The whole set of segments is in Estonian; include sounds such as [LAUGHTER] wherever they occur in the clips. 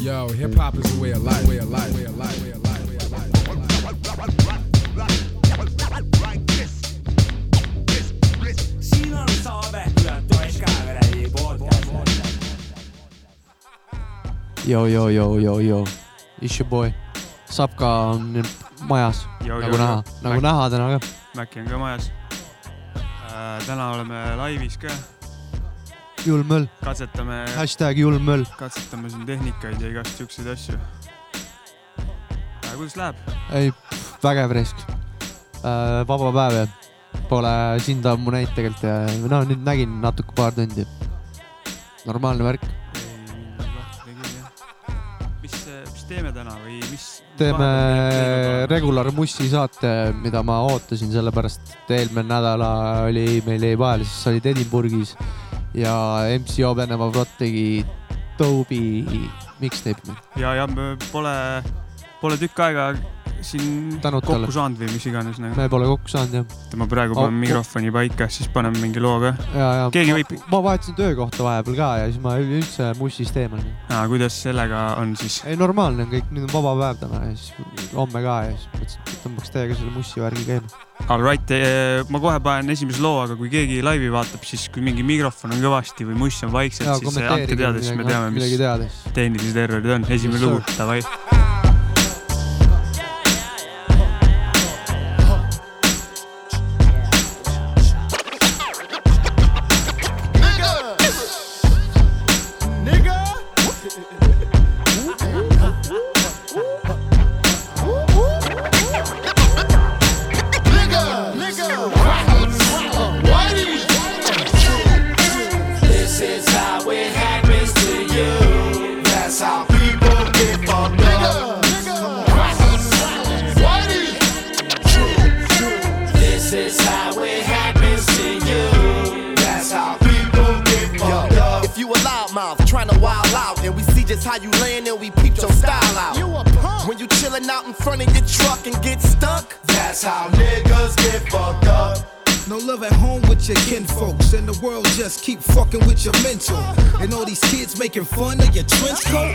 Yo, hip hop is a way of life, way of life, way of life, way of life, way of life. siin on saade, kurat, Oskar podcast. joo, joo, joo, joo, joo, it's your boy. Sapka on nüüd majas, nagu näha, nagu näha täna ka. Mäkki on ka majas äh,. täna oleme laivis ka, julm möll, katsetame, hashtag julm möll. katsetame siin tehnikaid ja igast siukseid asju kuidas läheb? ei, vägev risk äh,. vaba päev ja pole sind ammu näinud tegelikult ja no nüüd nägin natuke paar tundi. normaalne värk. mis, mis teeme täna või mis? teeme regular Mussi saate, mida ma ootasin, sellepärast et eelmine nädala oli, meil jäi vahele, siis sa olid Edinburghis ja MCO Venemaa Front tegi Toby mixtape'i. ja, ja pole, pole tükk aega siin Tänud kokku talle. saanud või mis iganes nagu. me pole kokku saanud jah. ma praegu panen oh. mikrofoni paika, siis paneme mingi loo ka. Keegi võib- ma vahetasin töökohta vahepeal ka ja siis ma üldse Mussist eemal. kuidas sellega on siis? ei, normaalne on kõik, nüüd on vaba päev täna ja siis homme ka ja siis mõtlesin, et tõmbaks teiega selle Mussi värgi käima. Alright, ma kohe panen esimese loo, aga kui keegi laivi vaatab, siis kui mingi mikrofon on kõvasti või muss on vaikselt, siis andke teada, siis me teame, mis tehnilised errorid on. esimene lugu, davai. Just how you laying and we peep your style out. You a punk. When you chilling out in front of your truck and get stuck, That's how niggas get fucked up. No love at home with your kinfolks, and the world just keep fucking with your mental. And all these kids making fun of your trench coat.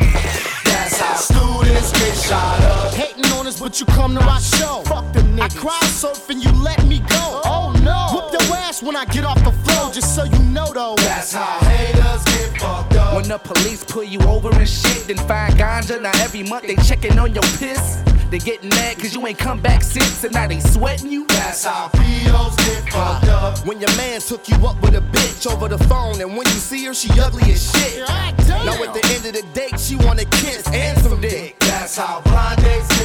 That's how students get shot up. Hating on us, but you come to my show. Fuck them niggas. I crowd surf and you let me go. Oh no. Whoop your ass when I get off the floor, just so you know though. That's how haters get fucked up. When the police pull you over and shit, then find ganja. Now every month they checking on your piss. They getting mad cause you ain't come back since, and now they sweating you. That's how POs get fucked up. Uh, when your man took you up with a bitch over the phone, and when you see her, she ugly as shit. Now at the end of the date, she wanna kiss and some dick. That's how blind dates get fucked up.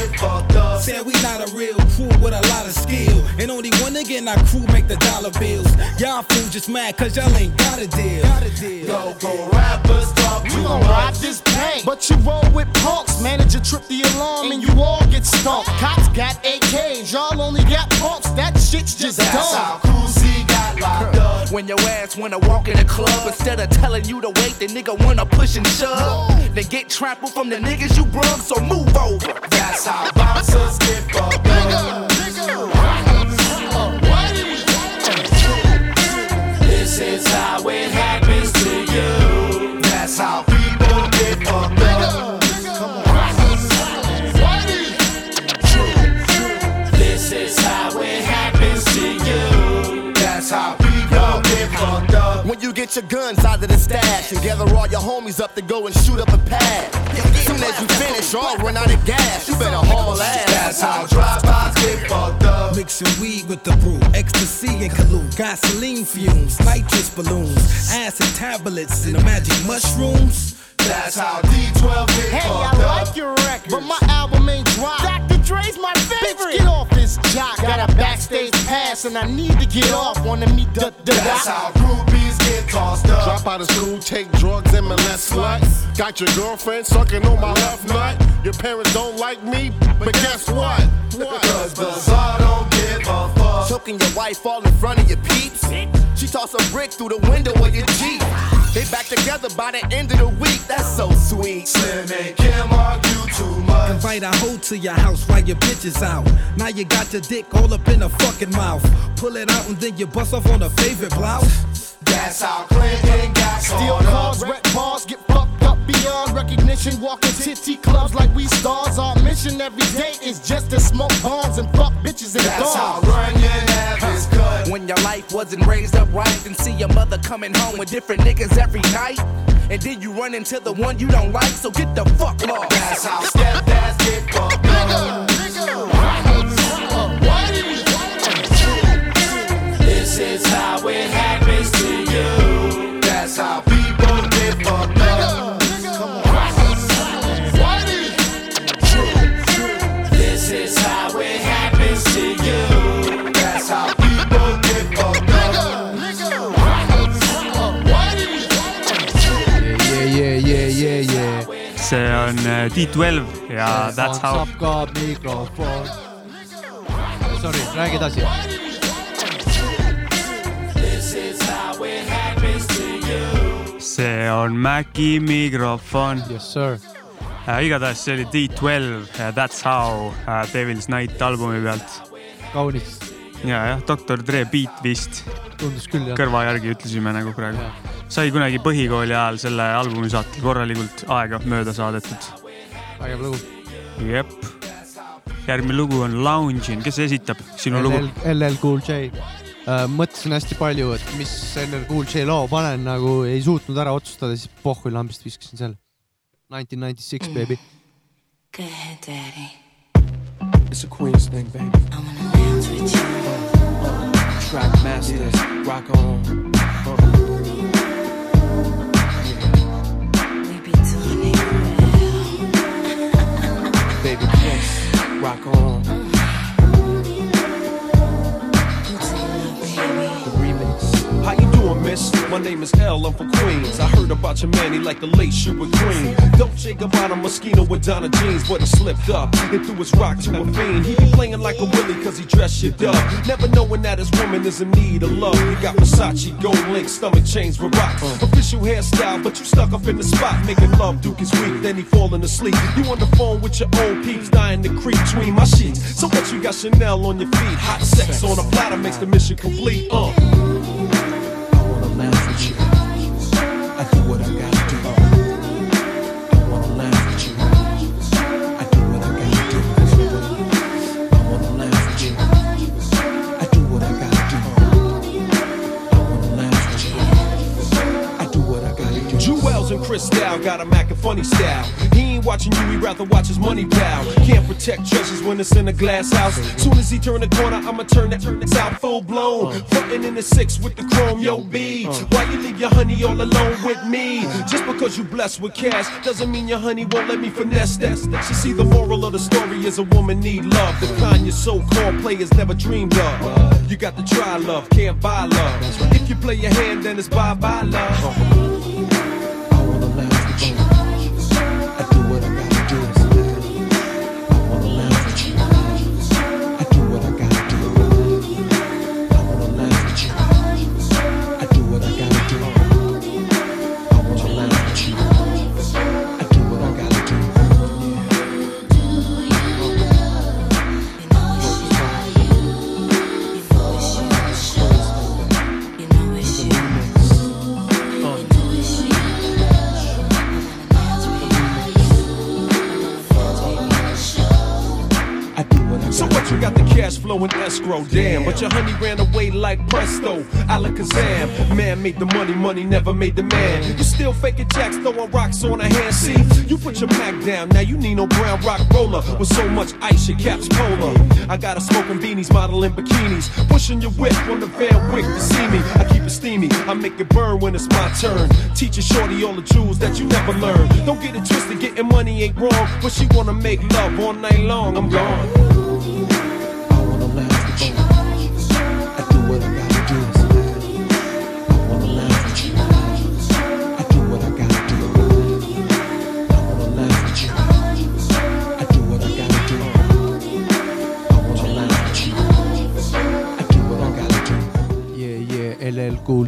Said we not a real crew with a lot of skill. And only one nigga in our crew make the dollar bills. Y'all fools just mad cause y'all ain't got a deal. Got a deal. Go go rappers talk You too gon' ride this pain, but you roll with punks. Manager trip the alarm and you all get stumped. Cops got AKs, y'all only got pumps. That shit's just That's dumb. how Coolsey got locked up. When your ass wanna walk in the club, instead of telling you to wait, the nigga wanna push and shove. They get trampled from the niggas you brung, so move over. That's how bouncers get fucked up. This is how your guns out of the stash and gather all your homies up to go and shoot up a pad. Soon as you finish, y'all run out of gas. You better haul ass. That's how drive-bys get fucked up. Mixing weed with the brew, ecstasy and collude, gasoline fumes, nitrous balloons, acid tablets, and the magic mushrooms. That's how D12 get Hey, I up. like your record, but my album ain't dropped. Dr. Dre's my favorite. Bitch, get off this jock. Got a backstage pass and I need to get off. Wanna meet the the That's how groupies get tossed up. Drop out of school, take drugs and molest sluts. Got your girlfriend sucking on my left nut. Your parents don't like me, but guess what? What? Cause Bazaar don't give a fuck. Choking your wife all in front of your peeps. She toss a brick through the window of your Jeep. They back together by the end of the week. That's so sweet. Slim and Kim argue too much. Invite a hoe to your house while your bitch is out. Now you got your dick all up in her fucking mouth. Pull it out and then you bust off on her favorite blouse. That's how Clinton got Steal caught cars, up. rep bars, get fucked up beyond recognition. Walking titty clubs like we stars. Our mission every day is just to smoke bongs and fuck bitches and That's how dogs. running have is cut. When your life wasn't raised up right, then see your mother coming home with different niggas every night. And then you run into the one you don't like, so get the fuck lost. That's how stepdads get fucked up. This is how it happens to you. That's how on äh, D12 ja That's How. saab ka mikrofon. Sorry, räägi edasi. See on Maci mikrofon. Yes sir. igatahes see oli D12 ja That's How äh, Devil's Night albumi pealt. kaunis, ja jah, Doktor Dre beat vist, tundus küll jah. kõrva järgi ütlesime nagu praegu. Sai kunagi põhikooli ajal selle albumi saatel korralikult aega mööda saadetud. vägev lugu. jep. järgmine lugu on Lounging, kes esitab sinu lugu LL, LL Cool J. mõtlesin hästi palju, et mis LL Cool J loo panen, nagu ei suutnud ära otsustada, siis pohhui lambist viskasin selle. Nineteen ninety six baby. Go ahead, daddy. It's a Queens thing, baby. I wanna dance with you. Track masters, rock on. Baby, yes, rock on. Doing, miss? My name is L, I'm from Queens. I heard about your man, he like the late with green. Dolce Gabbana Moschino with Donna jeans, but he slipped up and threw his rock to a fiend. He be playing like a willy cause he dressed shit up. Never knowing that his woman is in need of love. He got Versace, gold link, stomach chains with rocks. Official hairstyle, but you stuck up in the spot. Making love, Duke is weak, then he falling asleep. You on the phone with your old peeps, dying to creep between my sheets. So what you got Chanel on your feet? Hot sex on a platter makes the mission complete. Uh future. And Cristal got a Mac and funny style. He ain't watching you, he rather watch his money pal. Can't protect treasures when it's in a glass house. Soon as he turn the corner, I'ma turn that turn out full blown. Frontin' in the six with the chrome, yo B. Why you leave your honey all alone with me? Just because you blessed with cash doesn't mean your honey won't let me finesse that. You see, the moral of the story is a woman need love. The kind your so-called players never dreamed of. You got to try love, can't buy love. If you play your hand, then it's bye-bye love. Escrow, damn. But your honey ran away like presto, alakazam. Man made the money, money never made the man. You still faking jacks, throwing rocks on a hand. See, you put your Mac down, now you need no brown rock roller. With so much ice, your cap's polar. I got a smoking beanies, modeling bikinis. Pushing your whip on the Van Wick to see me. I keep it steamy, I make it burn when it's my turn. Teaching shorty all the jewels that you never learned. Don't get it twisted, getting money ain't wrong. But she wanna make love all night long, I'm gone.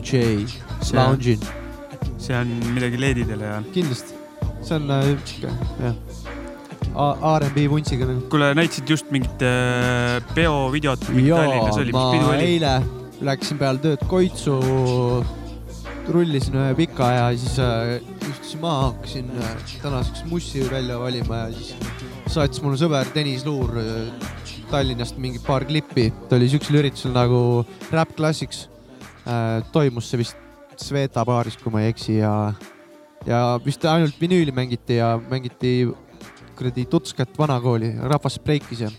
LL Cool J, See- Lounging, see on midagi leedidele ja. kindlasti. see on äh, sihuke, jah. R'n'B vuntsiga nagu. kuule, näitasid just mingit äh, peovideot, mingit jaa Tallinnas oli, mis ma pidu oli? eile läksin peale tööd Koitsu rullisin ühe pika ja siis äh, istusin maha, hakkasin äh, tänaseks mussi välja valima ja siis saatis mulle sõber Tõnis Luur äh, Tallinnast mingi paar klippi. ta oli siuksel üritusel nagu Rap Classics. Toimus see vist Sveta baaris, kui ma ei eksi ja, ja vist ainult vinüüli mängiti ja mängiti kuradi Tutskat vanakooli, rahvas breikis ja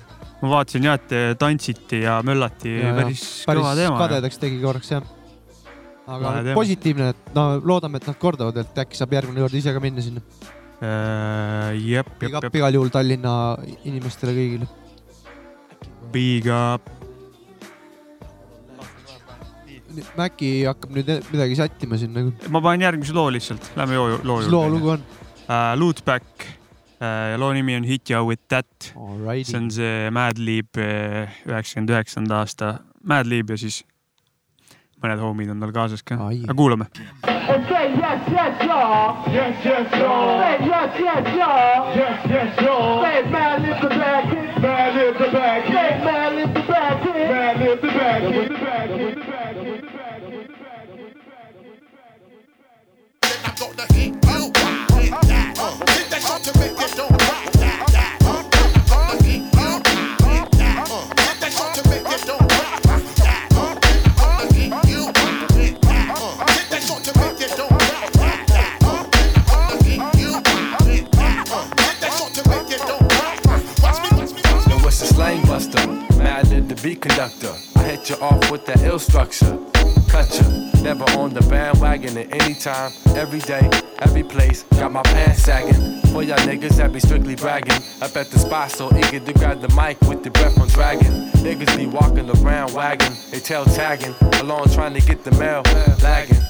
ma vaatasin jah, et te tantsiti ja möllati Ja, päris, päris kõva teema. kadedaks tegi korraks jah. aga teema. positiivne, et no loodame, et nad kordavad, et äkki saab järgmine kord ise ka minna sinna. Äh, jep, jep, jep, igal juhul Tallinna inimestele kõigile. big up. Mäkki hakkab nüüd midagi sättima siin nagu. ma panen järgmise loo lihtsalt, lähme loo, loo mis loo lugu on? uh,. Lootback uh, ja loo nimi on Hit ya with that. see on see Madlib üheksakümmend üheksanda aasta Madlib ja siis mõned homid on tal kaasas ka. aga kuulame. Man, lift the back. Man, lift the back man, lift the back. Man, lift the back you it that. the slang buster, mad at the beat conductor. I hit you off with that ill structure. Cut you, never on the bandwagon at any time, every day, every place. Got my pants sagging. For y'all niggas that be strictly bragging. Up at the spot so eager to grab the mic with the breath on dragging. Niggas be walking around wagging, they tail tagging, along trying to get the mail, lagging.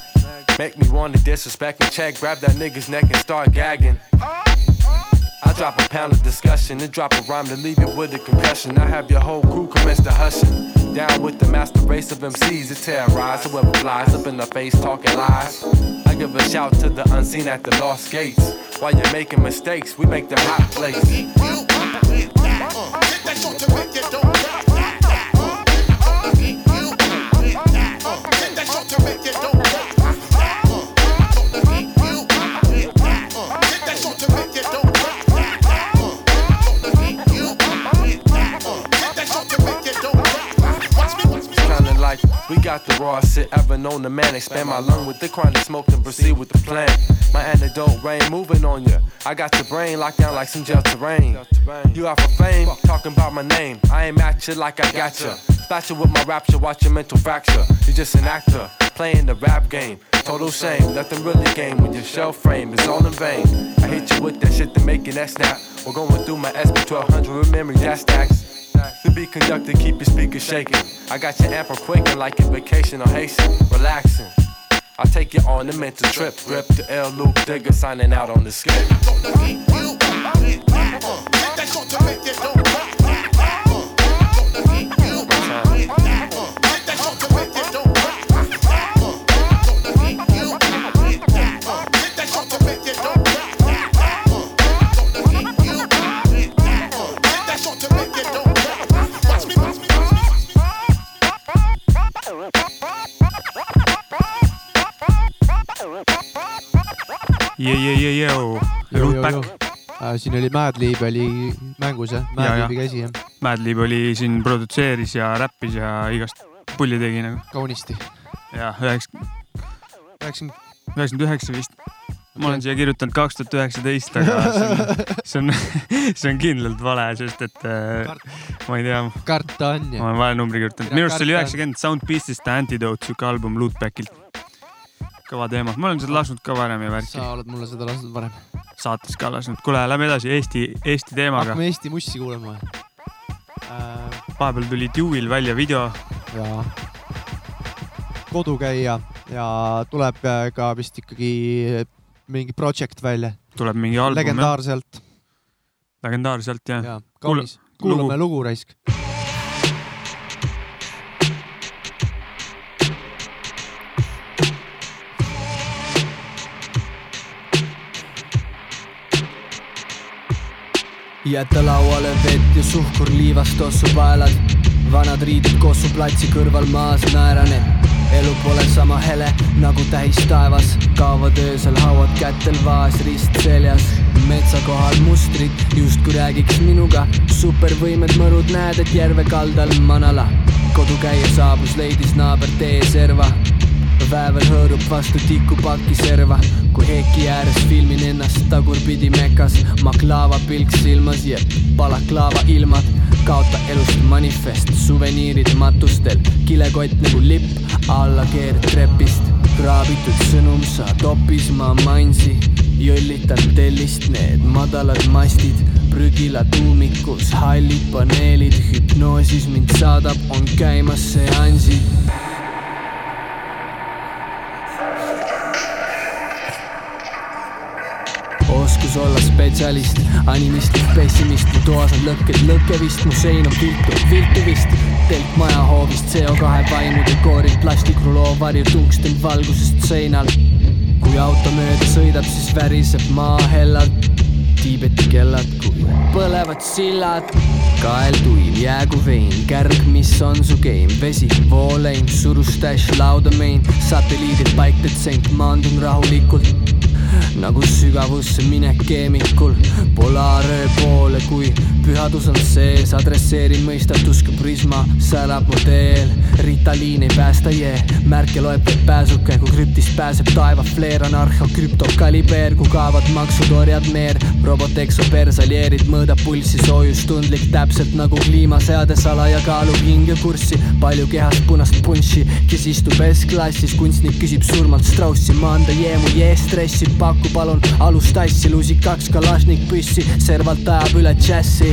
Make me wanna disrespect and check, grab that nigga's neck and start gagging. I drop a pound of discussion and drop a rhyme to leave you with a concussion. I have your whole crew commence to hushing. Down with the master race of MCs that terrorize whoever flies up in the face talking lies. I give a shout to the unseen at the lost gates. While you're making mistakes, we make them hot plates. kind rawest shit ever known to man. Expand my lung with the chronic smoke and proceed with the plan. My antidote rain moving on ya. I got your brain locked down like some gel terrain. You out for fame, talking about my name. I ain't at you like I got ya. You with my rapture, watch your mental fracture. You just an actor, playing the rap game. Total shame, nothing really game when your shell frame is all in vain. I hit you with that shit to make your neck snap. We're going through my SB 1200 with memory, that stacks. To be conducted, keep your speakers shaking. I got your amper quaking like a vacation on Haitian, relaxing. I'll take you on a mental trip. Grip the L Loop Digger signing out on the skip. Yeah, yeah, yeah, yeah. Lootback. Äh, siin oli Madlib oli mängus jah, Madlibi käsi jah, Madlib oli siin produtseeris ja räppis ja igast pulli tegi nagu. kaunisti. ja üheksa, üheksakümmend, üheksakümmend üheksa vist. ma olen siia kirjutanud kaks tuhat üheksateist, aga see on, [LAUGHS] see on, kindlalt vale, sest et äh, ma ei tea, karta on ju ma. olen vale numbri kirjutanud. Minu arust see oli üheksakümmend Sound Beastist Antidote, siuke album Lootbackilt. Kõva teema, ma olen seda lasknud ka varem ja värki, sa oled mulle seda lasknud varem. saates ka lasknud. kuule, lähme edasi Eesti, Eesti teemaga. hakkame Eesti mussi kuulama äh,. vahepeal tuli Dewil välja video, ja kodukäija ja tuleb äh, ka vist ikkagi mingi project välja, tuleb mingi album. legendaarselt legendaarselt jah ja kaunis. kuulame lugu. lugu raisk. Jäta lauale vett ja suhkur liivast tossu paelad. vanad riided koos su platsi kõrval maas naeran, et elu pole sama hele nagu täis taevas, kaovad öösel hauad kätel, vaas rist seljas. metsa kohal mustrid justkui räägiks minuga, supervõimed mõrud näed, et järve kaldal manala. kodukäija saabus, leidis naaber tee serva väävel hõõrub vastu tikupaki serva, kui heki ääres filmin ennast tagurpidi mekas, maklaava pilk silmas ja balaklaava ilmad, kaota elust manifest, suveniirid matustel, kilekott nagu lipp alla keerd trepist, kraabitud sõnum saad hoopis ma mansi, jõllitan tellist need madalad mastid. Prügila tuumikus hallid paneelid, hüpnoosis mind saadab, on käimas seansid oskus olla spetsialist, animistlik pessimist, mu toas on lõkked, lõkkevist, mu sein on viltu, viltu vist. telk majahoovist, CO2 vaimude koorid, plastikruloo varju tungsten valgusest seinal. kui auto mööda sõidab, siis väriseb maa hellalt. Tiibeti kellad, kui põlevad sillad, kael tuim, jäägu vein, kärg, mis on su game, vesi, vooleim, surustash, lauda mein, satelliidid paik detsent, maandun rahulikult nagu sügavusse minek keemikul polaaröö poole, kui pühadus on sees, adresseerin mõistatus kui prisma, särab mu teel. Ritaliin ei päästa jee, märke loeb vaid pääsuke, kui krüptist pääseb taeva fleer, anarhia krüptokaliber, kui kaovad maksud, orjad meer, robot eksopersaljeerid, mõõdab pulssi, soojustundlik, täpselt nagu kliimaseade, salaja kaalub hinge kurssi, palju kehas punast punši, kes istub S-klassis, kunstnik küsib surmalt Straussi, maanda jeemu, jee stressi, paku palun. Alust tassi, lusi kaks kalašnik püssi, servalt ajab üle džässi.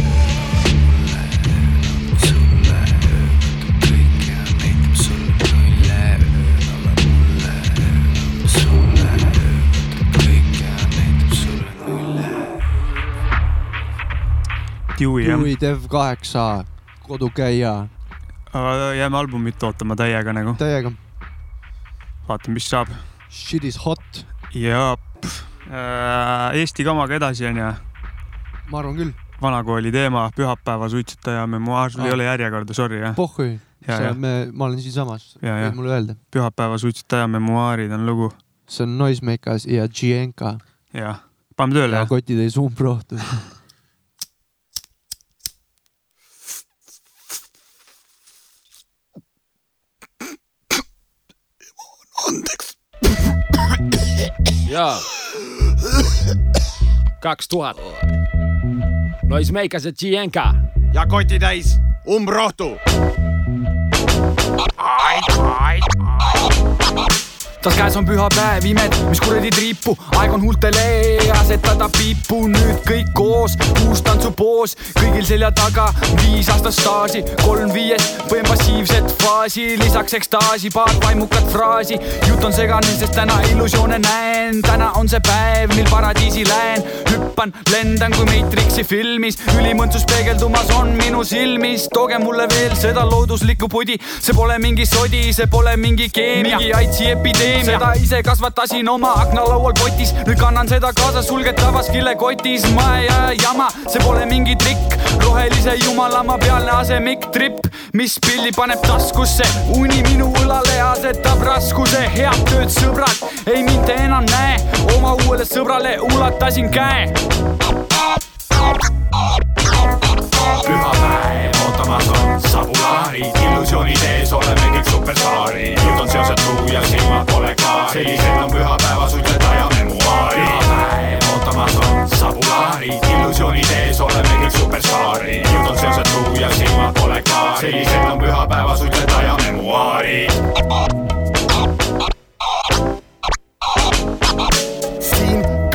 Dewey jah, Dewey Dev kaheksa, kodukäija, aga jääme albumit ootama täiega nagu, täiega. Vaatame, mis saab. shit is hot, ja pff, äh, Eesti kamaga edasi onju, ma arvan küll, vanakooli teema, pühapäeva suitsetaja memuaar, sul Ah. ei ole järjekorda, sorry jah. pohhui, me, ma olen siinsamas, võid mulle öelda. pühapäeva suitsetaja memuaarid on lugu, see on Noisemakers ja Gienka jah, paneme tööle kotid ei sumbrohtu. [LAUGHS] jaa. Kaks tuhat. Noisemakers ja Gienka. ja kotitäis umbrohtu. Tas käes on pühapäev, imed, mis kuradi triipu, aeg on huultele asetada piipu, nüüd kõik koos, uus tantsupoos, kõigil selja taga viis aastat staaži, kolm viiest põen passiivset faasi, lisaks ekstaasi, paar vaimukat fraasi. jutt on segane, sest täna illusioone näen, täna on see päev, mil paradiisi lähen, hüppan, lendan kui Matrixi filmis, ülimõntsus peegeldumas on minu silmis, tooge mulle veel seda looduslikku pudi, see pole mingi sodi, see pole mingi keemia, mingi aidsi epideemia, seda ise kasvatasin oma aknalaual potis, nüüd kannan seda kaasa sulgetavas kilekotis, ma ei aja jama, see pole mingi trikk, rohelise jumalamaa pealne asemik tripp, mis pilli paneb taskusse, uni minu õlale asetab raskuse, head tööd, sõbrad, ei mind te enam näe, oma uuele sõbrale ulatasin käe. pühapäev on sabulaarid, illusioonid ees oleme kõik superstaarid, jutt on seosetu ja silmad pole klaarid, sellised on pühapäeva suitsetaja memuaarid. pühapäev ootamas on sabulaarid, illusioonid ees oleme kõik superstaarid, jutt on seosetu ja silmad pole klaarid, sellised on pühapäeva suitsetaja memuaarid.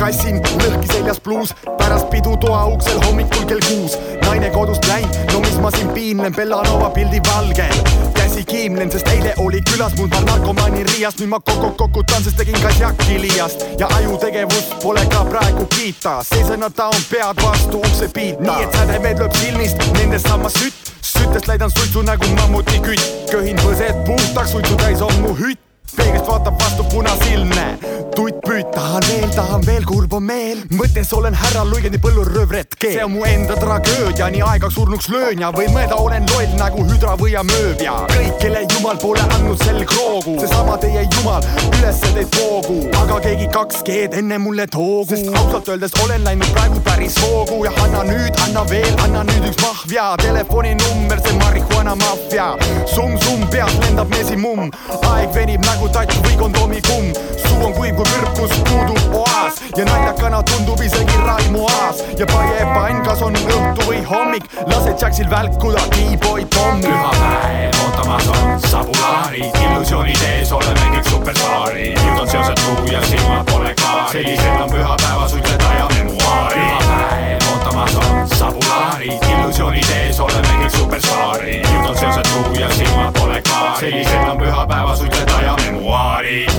Kassin lõhki seljas pluus, pärast pidu toa uksel hommikul kell kuus. naine kodust läinud, no mis ma siin piinlen Bellanova pildi valgel. käsi kiimlen, sest eile oli külas mul paar narkomaani Riiast, nüüd ma kokku kokutan, sest tegin kasjaki liiast. Ja ajutegevust pole ka praegu kiita. seisena ta on pead vastu ukse piita, nii et sädemed lööb silmist, nendest saan ma sütt, süttest läidan suitsu nagu mammuti kütt, köhin põsed puhtaks, suitsu täis on mu hütt peeglist vaatab vastu punasilmne tutt püüd, tahan veel, tahan veel, kurb on meel. mõttes olen härra Luigendi põllul röövretke. see on mu enda tragöödia, nii aegaks surnuks löön ja võin mõelda, olen loll nagu hüdra või amööbia. kõik, kelle jumal pole andnud selgroogu, seesama teie jumal ülesse teid poogu, aga keegi kaks G-d enne mulle toogu. sest ausalt öeldes olen läinud praegu päris hoogu. Ja anna nüüd, anna veel, anna nüüd üks mahvia, telefoninumber, see marihuana maffia. summ-summ peas lendab mesimumm, aeg venib nagu tatt või kondoomi kumm, suu on kuiv kui kõrkus puudub oas ja naljakana tundub isegi Raimo Aas ja Paie pann, kas on õhtu või hommik, lase Jacksil välkuda D-boy Tommi. pühapäev ootamas on sabulaarid, illusioonid ees, oleme kõik superstaarid. nüüd on seosed truu ja silmad pole klaari, sellised on pühapäeva suitsetaja memuaarid. pühapäev ootamas on sabulaarid, illusioonid ees, oleme kõik superstaarid. nüüd on seosed truu ja silmad pole klaari, sellised on pühapäeva suitsetaja memuaarid.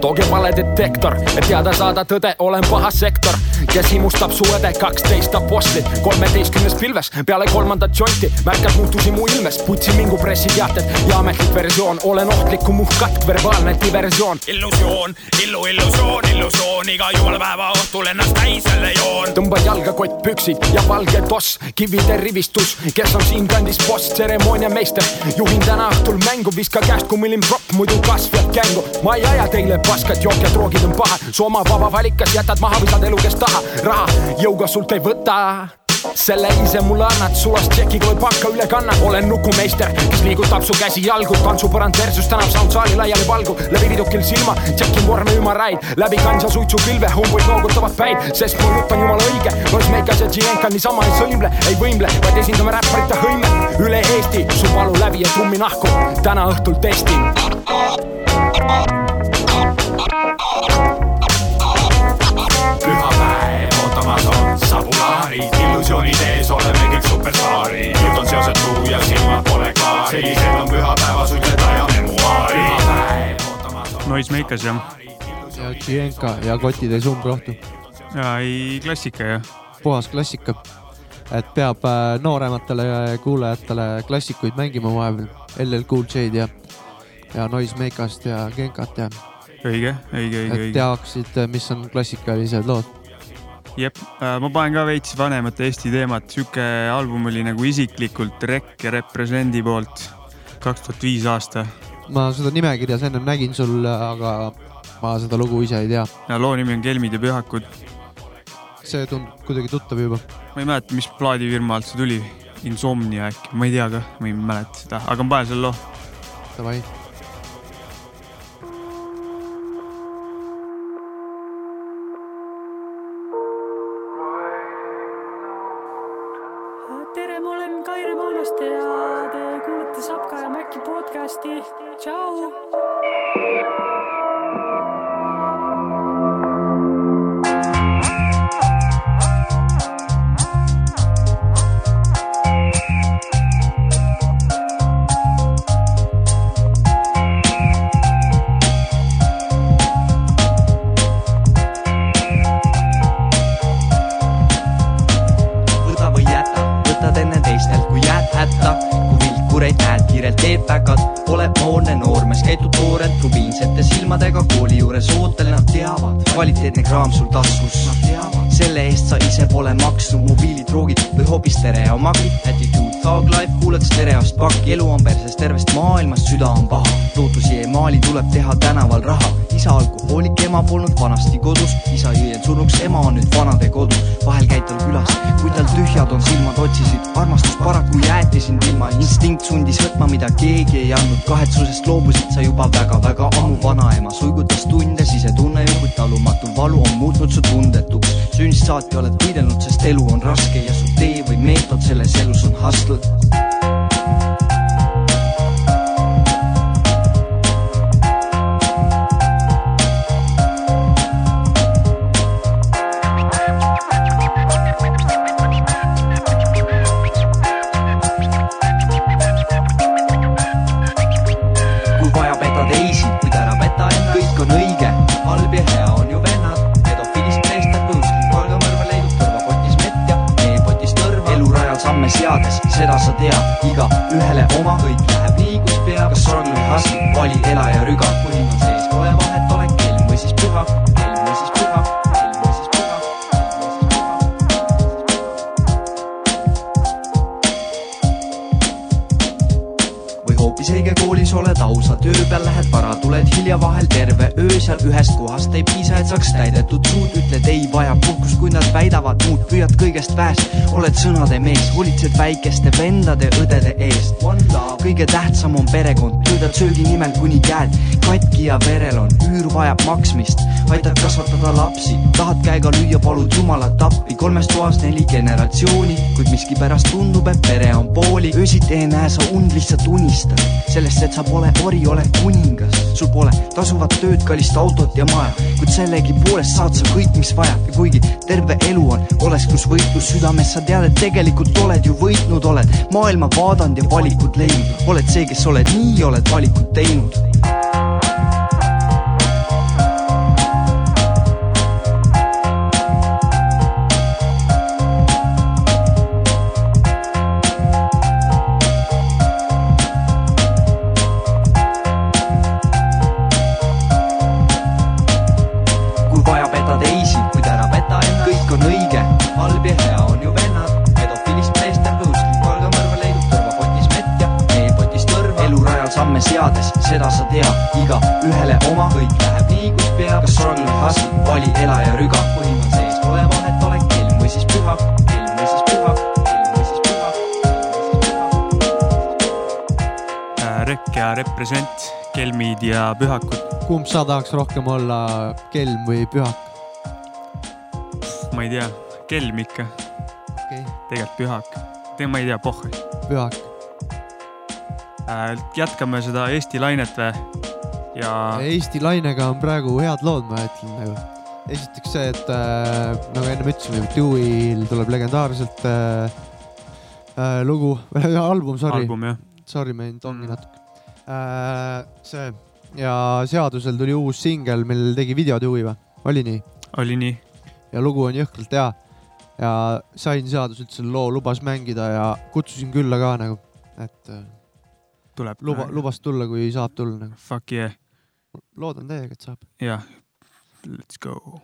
Tooge valedetektor, et teada saada tõde, olen paha sektor, kes himustab su õde kaksteist apostlit kolmeteistkümnes pilves peale kolmandat džonti märkad muutusi mu ilmes, putsi mingu pressiteated ja ametlik versioon, olen ohtlik kui muhkkatk, verbaalne diversioon. illusioon, illu illusioon, illusioon, iga jumala päeva õhtul ennast täis jälle joon. tõmban jalga kott püksid ja valge toss, kivide rivistus, kes on siinkandis boss, tseremooniameister. juhin täna õhtul mängu, viska käest kui millim propp, muidu kasv jääb kängu. ma ei aja teile paskat, jook ja droogid on paha, su oma vaba valik, kas jätad maha või saad elukest taha, raha jõuga sult ei võta. Selle ise mulle annad, sulast tšekiga või panka üle kanna, olen nukumeister, kes liigutab su käsi jalgu, tantsupõrand versus tänav soundsaali laiali valgu, läbi vidukil silma, tšekin vorme ümaraid, läbi kanja suitsupilve, humbuid noogutavad päid, sest mu jutt on jumala õige, Nosmeikas ja Tšienka niisama ei sõimle, ei võimle, vaid esindame räpparite hõime. Üle Eesti, su valu läbi ja trummi nahku, täna õhtul testin. Pühapäev ootamas on sabulaarid, illusioonid ees, oleme kõik superstaarid. nüüd on seosed truu ja silmad pole klaari, sellised on pühapäeva suitsetaja memuaarid. Noisemakers jah. ja Tšienka ja kotitäis umbrohtu. ja ei, klassika jah. puhas klassika. et peab äh, noorematele kuulajatele klassikuid mängima vahepeal. LL Cool J-d ja, ja Noisemakast ja Genkat ja. Õige, õige, õige, et teaksid, mis on klassikalised lood. jep, ma panen ka veits vanemat Eesti teemat, sihuke album oli nagu isiklikult Rek ja Represendi poolt, kaks tuhat viis aasta. ma seda nimekirjas ennem nägin sul, aga ma seda lugu ise ei tea. ja loo nimi on Kelmid ja pühakud. see tundub kuidagi tuttav juba. ma ei mäleta, mis plaadifirma alt see tuli, Insomnia äkki, ma ei tea ka, ma ei mäleta seda, aga ma panen selle loo. Davai. maali, tuleb teha tänaval raha. isa alkohoolik, ema polnud vanasti kodus, isa jõi end surnuks, ema on nüüd vanadekodus. vahel käid tal külas, kui tal tühjad on silmad, otsisid armastust, paraku jäeti sind ilma. instinkt sundis võtma, mida keegi ei andnud, kahetsusest loobusid sa juba väga-väga ammu. vanaema suigutas tunde, sisetunne ju, kuid talumatu valu on muutnud su tundetuks. sünnist saati oled võidelnud, sest elu on raske ja su tee või meetod selles elus on hustle. Oled sõnade mees, hoolitsed väikeste vendade, õdede eest. kõige tähtsam on perekond, töötad söögi nimel, kuni käed. Katki ja verel on, üür vajab maksmist, aitad kasvatada lapsi, tahad käega lüüa, palud jumalat appi, kolmes toas neli generatsiooni, kuid miskipärast tundub, et pere on pooli, öösiti ei näe sa und, lihtsalt unistad sellest, et sa pole ori, oled kuningas, sul pole. Tasuvat tööd, kallist autot ja maja, kuid sellegipoolest saad sa kõik, mis vaja. Ja kuigi terve elu on olesklus võitlus südames, sa tead, et tegelikult oled ju võitnud, oled maailma vaadanud ja valikud leidnud, oled see, kes oled nii, oled valikud teinud. Ja pühakud. kumb sa tahaks rohkem olla, kelm või pühak? ma ei tea, kelm ikka. Okei. tegelikult pühak. ma ei tea, pohh. pühak. jätkame seda Eesti lainet või? ja Eesti lainega on praegu head lood, ma ütlen nagu. esiteks see, et äh, nagu enne ütlesime, Dewey'l tuleb legendaarselt äh, äh, lugu, album, sorry. Sorry, ma jäin tongi natuke äh,. see ja seadusel tuli uus singel, millel tegi video Dewey või? oli nii? oli nii. ja lugu on jõhkralt hea. ja sain seaduselt selle loo, lubas mängida ja kutsusin külla ka nagu, et äh, tuleb. luba, lubas tulla, kui saab tulla nagu. Fuck yeah. loodan täiega, et saab. jah, let's go.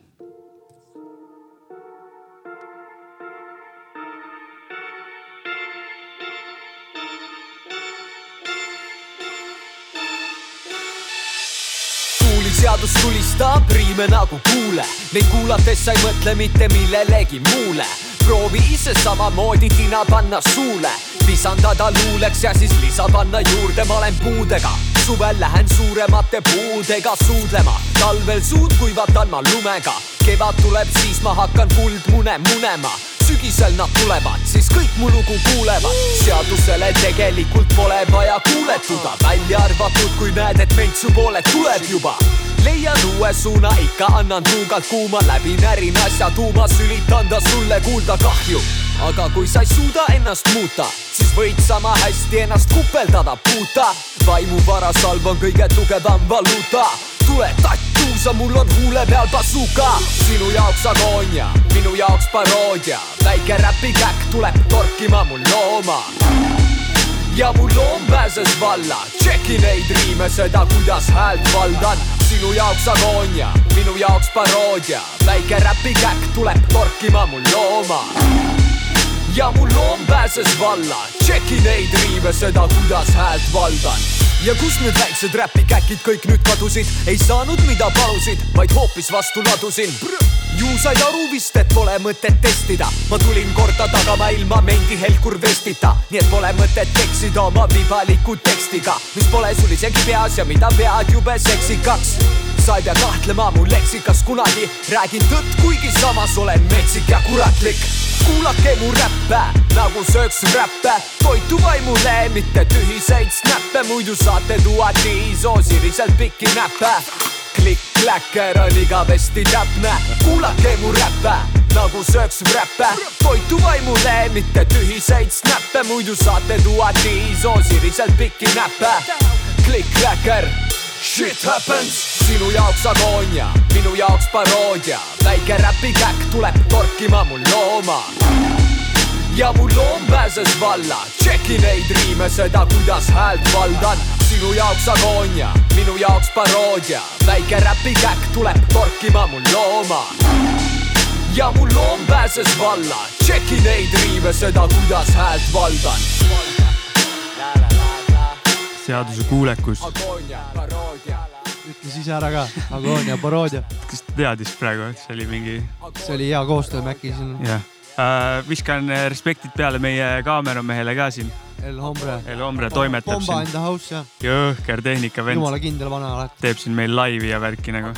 Tuuliseadus tulistab riime nagu kuule, neid kuulates sa ei mõtle mitte millelegi muule. proovi ise samamoodi tina panna suule, lisandada luuleks ja siis lisa panna juurde, ma olen puudega. suvel lähen suuremate puudega suudlema, talvel suud kuivatan ma lumega. Kevad tuleb, siis ma hakkan kuldmune munema sügisel nad tulevad, siis kõik mu lugu kuulevad. seadusele tegelikult pole vaja kuuletuda, välja arvatud, kui näed, et meid su poole tuleb juba. leian uue suuna, ikka annan tuugalt kuuma, läbi närin asja tuuma, sülitan ta sulle kuulda kahju. aga kui sa ei suuda ennast muuta, siis võid sama hästi ennast kupeldada puuta. vaimuvarasalv on kõige tugevam valuuta tule tattuusa, mul on huule peal bazooka. sinu jaoks agoonia, minu jaoks paroodia, väike räpikäkk tuleb torkima mul looma. ja mu loom pääses valla, tšeki neid riime, seda, kuidas häält valdan. sinu jaoks agoonia, minu jaoks paroodia, väike räpikäkk tuleb torkima mul looma ja mu loom pääses valla, tšeki neid riime, seda, kuidas häält valdan. Ja kus nüüd väiksed räpikäkid kõik nüüd kadusid, ei saanud, mida palusid, vaid hoopis vastu ladusin. ju said aru vist, et pole mõtet testida, ma tulin korda tagama ilma mendi helkur vestita, nii et pole mõtet eksida oma vibaliku tekstiga, mis pole sul isegi peas ja mida pead jube seksikaks? Sa ei pea kahtlema mu leksikas kunagi, räägin tõtt, kuigi samas olen metsik ja kuratlik. Kuulake mu räppe nagu sööks räppe, toitu vaimule, mitte tühiseid snäppe, muidu saate tuua tiisoosiliselt pikki näppe. klikk-kläkker on igavesti täpne, kuulake mu räppe nagu sööks räppe, toitu vaimule, mitte tühiseid snäppe, muidu saate tuua tiisoosiliselt pikki näppe. klikk-kläkker Shit happens, sinu jaoks agoonia, minu jaoks paroodia, väike räpikäkk tuleb torkima mul looma. ja mu loom pääses valla, tšeki neid riime, seda, kuidas häält valdan. sinu jaoks agoonia, minu jaoks paroodia, väike räpikäkk tuleb torkima mul looma ja mu loom pääses valla, tšeki neid riime, seda, kuidas häält valdan. seaduse kuulekus. Ütles ise ära ka, agoonia, paroodia. kas ta teadis praegu, et see oli mingi? see oli hea koostöö Maci siin. jah uh,, viskan äh, respektid peale meie kaameramehele ka siin. El Hombre. El Hombre toimetab Bomba in siin. the house jah. jõhker tehnika vend. jumala kindel vana alati. teeb siin meil laivi ja värki nagu.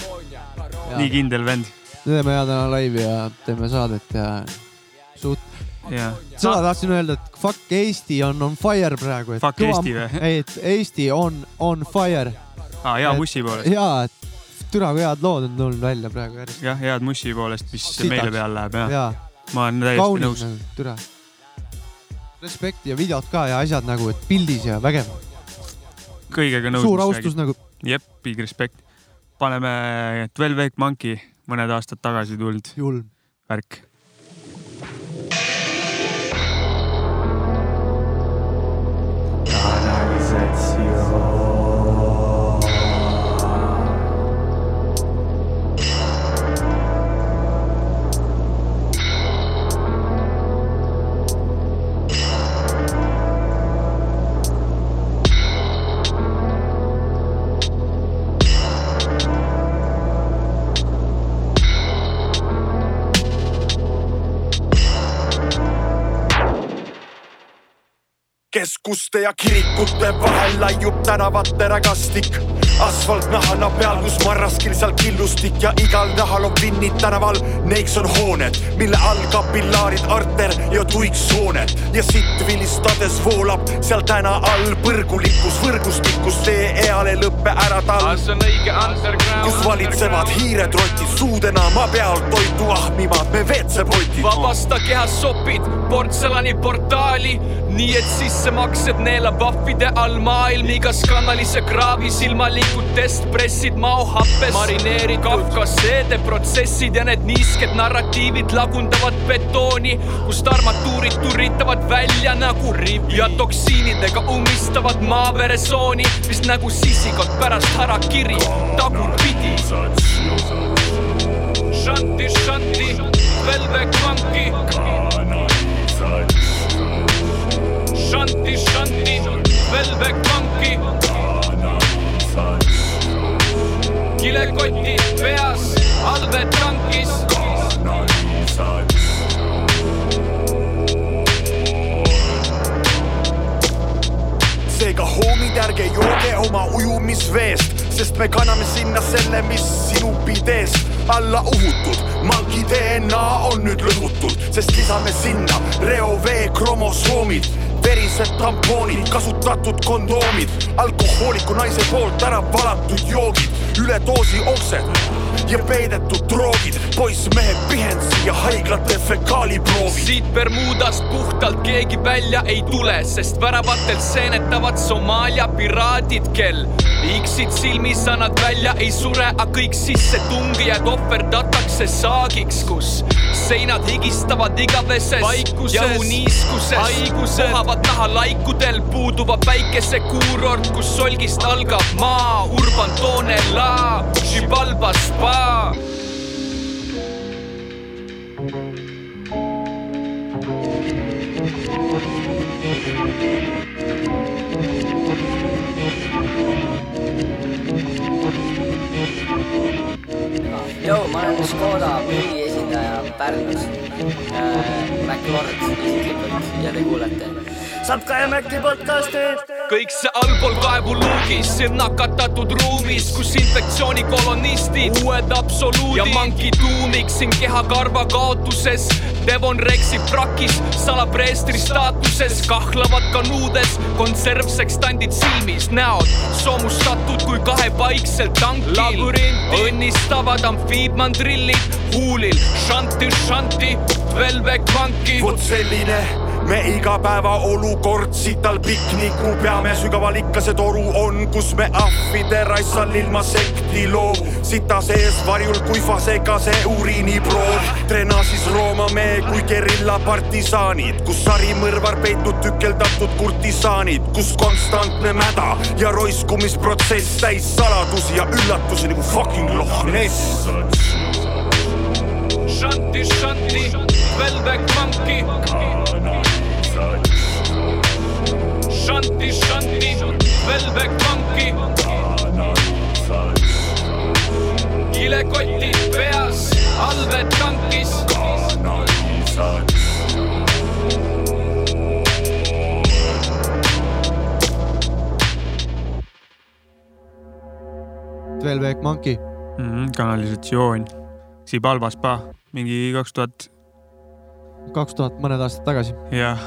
nii kindel vend. teeme ja täna laivi ja teeme saadet ja suht. Seda tahtsin öelda, et fuck Eesti on on fire praegu. Fuck Eesti või? ei, et Eesti on on fire. aa, hea mussi poolest. ja, et türa kui head lood on tulnud välja praegu järjest. jah, head mussi poolest, mis Sitaks. meile peale läheb jah Jaa. ma olen täiesti kaunis nõus. nagu, türa. Respekti ja videod ka ja asjad nagu, et pildis ja vägev. kõigega nõus. Suur austus nagu.. jep, big respect. paneme Twelve Eight Monkey, mõned aastad tagasi tulnud. julm. värk. Keskuste ja kirikute vahel laiub tänavate rägastik. Asfalt nahana peal, kus marraskil seal killustik ja igal nahal on pinnid tänaval. neiks on hooned, mille all kapillaarid, arter ja tuiksooned ja sitt vilistades voolab seal täna all põrgulikus võrgustikus tee eale lõppe ära tal. underground. kus valitsevad hiired rotid suudena maa peal toitu ahmivad me WC-potid. vabasta kehast sopid portselani portaali, nii et sissemaksed neelab ahvide all maailm igas kanalis ja kraavis ilmalikutest pressid maohappes. marineeritud Kafka seedeprotsessid ja need niisked narratiivid lagundavad betooni, kust armatuurid turritavad välja nagu rivi ja toksiinidega ummistavad maaveresooni, mis nagu sissikott pärast harakiri tagurpidi. Shanti, shanti, velvek vanki. Shanti, shanti, velvek vanki. Kilekoti peas, allved tankis. seega hoomid, ärge jooge oma ujumisveest, sest me kanname sinna selle, mis sinu pideest alla uhutud. mangi DNA on nüüd lõhutud, sest lisame sinna reovee kromosoomid, verised tampoonid, kasutatud kondoomid, alkohooliku naise poolt ära valatud joogid, üledoosi oksed ja peidetud droogid, poissmehed pihentsi ja haiglate fekaaliproovid. siit Bermudast puhtalt keegi välja ei tule, sest väravatelt seenetavad Somaalia piraadid, kel X-id silmis sa nad välja ei sure, aga kõik sissetungijad ohverdatakse saagiks, kus seinad higistavad igaveses vaikuses. ja uniiskuses, haiguses vohavad naha laikudel puuduva päikesekuurort, kus solgist algab maa, Urban Tonela, Xibalba spa. Joo, ma olen Škoda põhiesindaja Pärnus äh,. Mac Lord isiklikult ja te kuulete Sapka ja Maci podcasti. Kõik see allpool kaevuluugis, nakatatud ruumis, kus infektsioonikolonistid, uued absoluudid ja manki tuumik siin kehakarva kaotuses. Devon Rexi frakis, salapreestri staatuses, kahlavad kanuudes, konservsekstandid silmis, näod soomustatud kui kahepaikselt tankil. labyrinti õnnistavad amfiibmandrillid huulil, šanti, šanti, velvek vanki. vot selline me igapäevaolu kortsital pikniku peame, sügaval ikka see toru on, kus me ahvide raissal ilma sekti loob. sita sees varjul kuiva segase uriiniproov, trenaažis roomame kui gerilla partisaanid, kus sarimõrvar peitnud tükeldatud kurtisaanid, kus konstantne mäda ja roiskumisprotsess täis saladusi ja üllatusi nagu fucking Loch Ness. Shanti, shanti, Velvet monkey. Shanti, shanti, Velvet monkey. kilekotid peas, allved tankis. Velvet Monkey mm. -hmm, kanalisatsioon, Sibal Vaspa, mingi kaks tuhat. kaks tuhat mõned aastad tagasi. jah,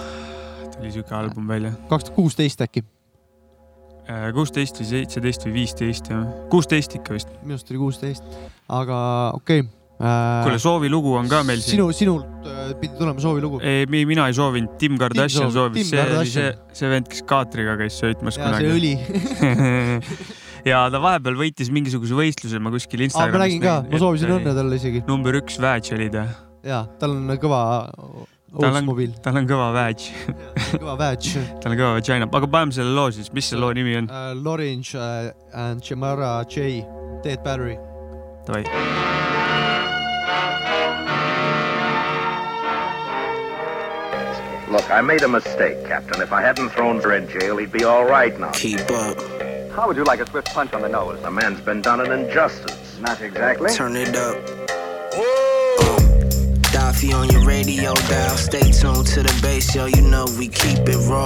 tuli siuke album välja. kaks tuhat kuusteist äkki. kuusteist või seitseteist või viisteist jah, kuusteist ikka vist. minu arust oli kuusteist, aga okei okay. Äh, kuule, soovilugu on ka meil siin. sinu, sinult äh, pidi tulema soovilugu. ei, mina ei soovinud, Tim Kardashian Tim soovis, see oli see, see vend, kes kaatriga käis söötmas ja, kunagi. see õli [LAUGHS] ja ta vahepeal võitis mingisuguse võistluse, ma kuskil Instagramis. ma nägin ka, ma soovisin õnne talle isegi. number üks väedž oli ta. ja, tal on kõva tal on, tal on kõva väedž kõva väedž tal on kõva vagina, aga paneme selle loo siis, mis selle loo nimi on uh,? Lorange uh, and Jamara J, Dead Battery. Davai. Look, I made a mistake, Captain. If I hadn't thrown her in jail, he'd be all right now. Keep up. How would you like a swift punch on the nose? The man's been done an injustice. Not exactly. Turn it up. On your radio dial. Stay tuned to the bass, yo. You know we keep it raw.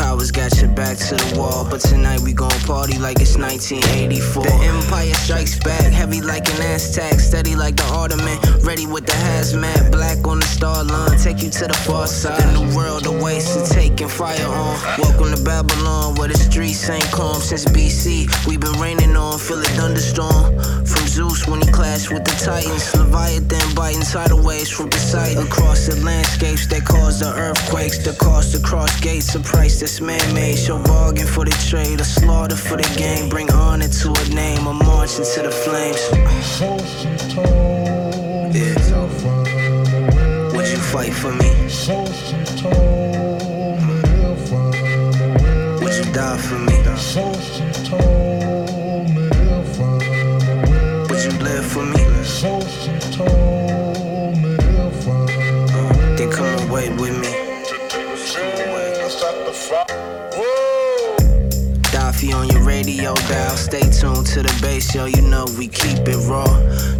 The powers got your back to the wall. But tonight we gon' party like it's 1984. The Empire strikes back, heavy like an Aztec. Steady like the Ottoman. Ready with the hazmat. Black on the star line. Take you to the far side. In the new world awaits to taking fire on. Welcome to Babylon, where the streets ain't calm since BC. we been raining on, feel a thunderstorm. From Zeus when he clashed with the Titans. Leviathan biting tidal waves from Poseidon. Across the landscapes that cause the earthquakes. The cost to cross gates, a price that's man-made. Show bargain for the trade, a slaughter for the game. Bring honor to a name, a march into the flames. Yeah. Would you fight for me? Would you die for me? Would you live for me? To the bass, yo. You know we keep it raw.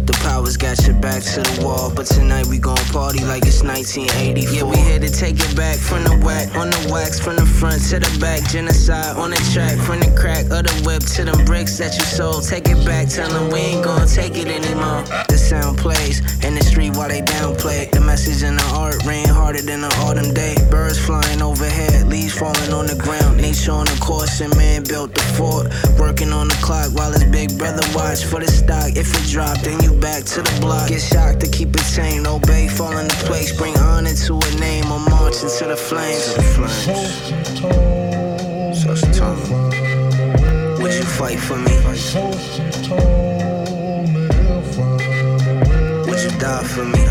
The powers got your back to the wall. But tonight we gon' party like it's 1984. Yeah, we here to take it back from the whack, on the wax, from the front to the back. Genocide on the track, from the crack of the whip to the bricks that you sold. Take it back, tell them we ain't gon' take it anymore. The sound plays in the street while they downplay. The message in the art rain harder than an autumn day. Birds flying overhead, leaves falling on the ground. Nature on the course, and man built the fort. Working on the clock while his big brother watch for the stock. If it drop, then you back to the block. Get shocked to keep it tame. Obey, fall into place. Bring honor to a name. I'm marching to the flames. To the flames. Such time. Would you fight for me? Would you die for me?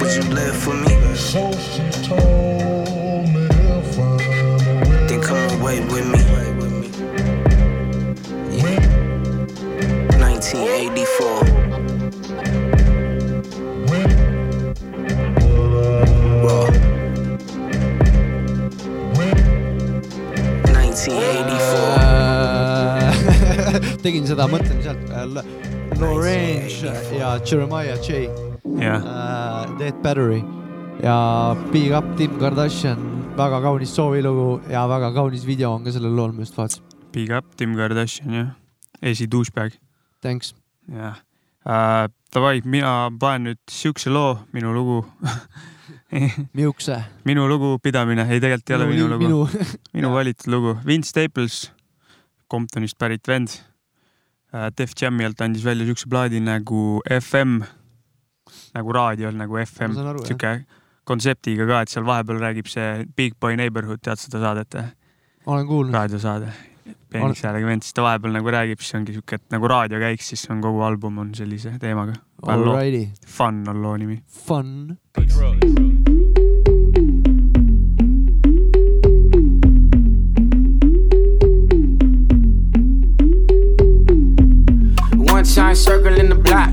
Would you live for me? Then come away with me. Tegin seda, mõtlen sealt äh, Lorange ja Jeremiah J yeah.. Uh, Dead Battery ja Big Up Tim Kardashian, väga kaunis soovilugu ja väga kaunis video on ka sellel lool, ma just vaatasin. Big Up Tim Kardashian jah, esi douchebag. Thanks. jah uh,, davai, mina panen nüüd siukse loo, minu lugu [LAUGHS] Miukse. minu lugupidamine, ei tegelikult ei ole minu, minu lugu minu, minu valitud lugu, Vince Staples, Comptonist pärit vend. Def Jami alt andis välja siukse plaadi nagu FM. nagu raadiol nagu FM sihuke kontseptiga ka, et seal vahepeal räägib see Big Boy Neighborhood, tead seda saadet või? olen kuulnud. raadiosaade. peenikese häälega vend, siis ta vahepeal nagu räägib, siis ongi sihuke, et nagu raadio käiks, siis on kogu album on sellise teemaga. Fun on loo nimi. Fun. Time circling the block.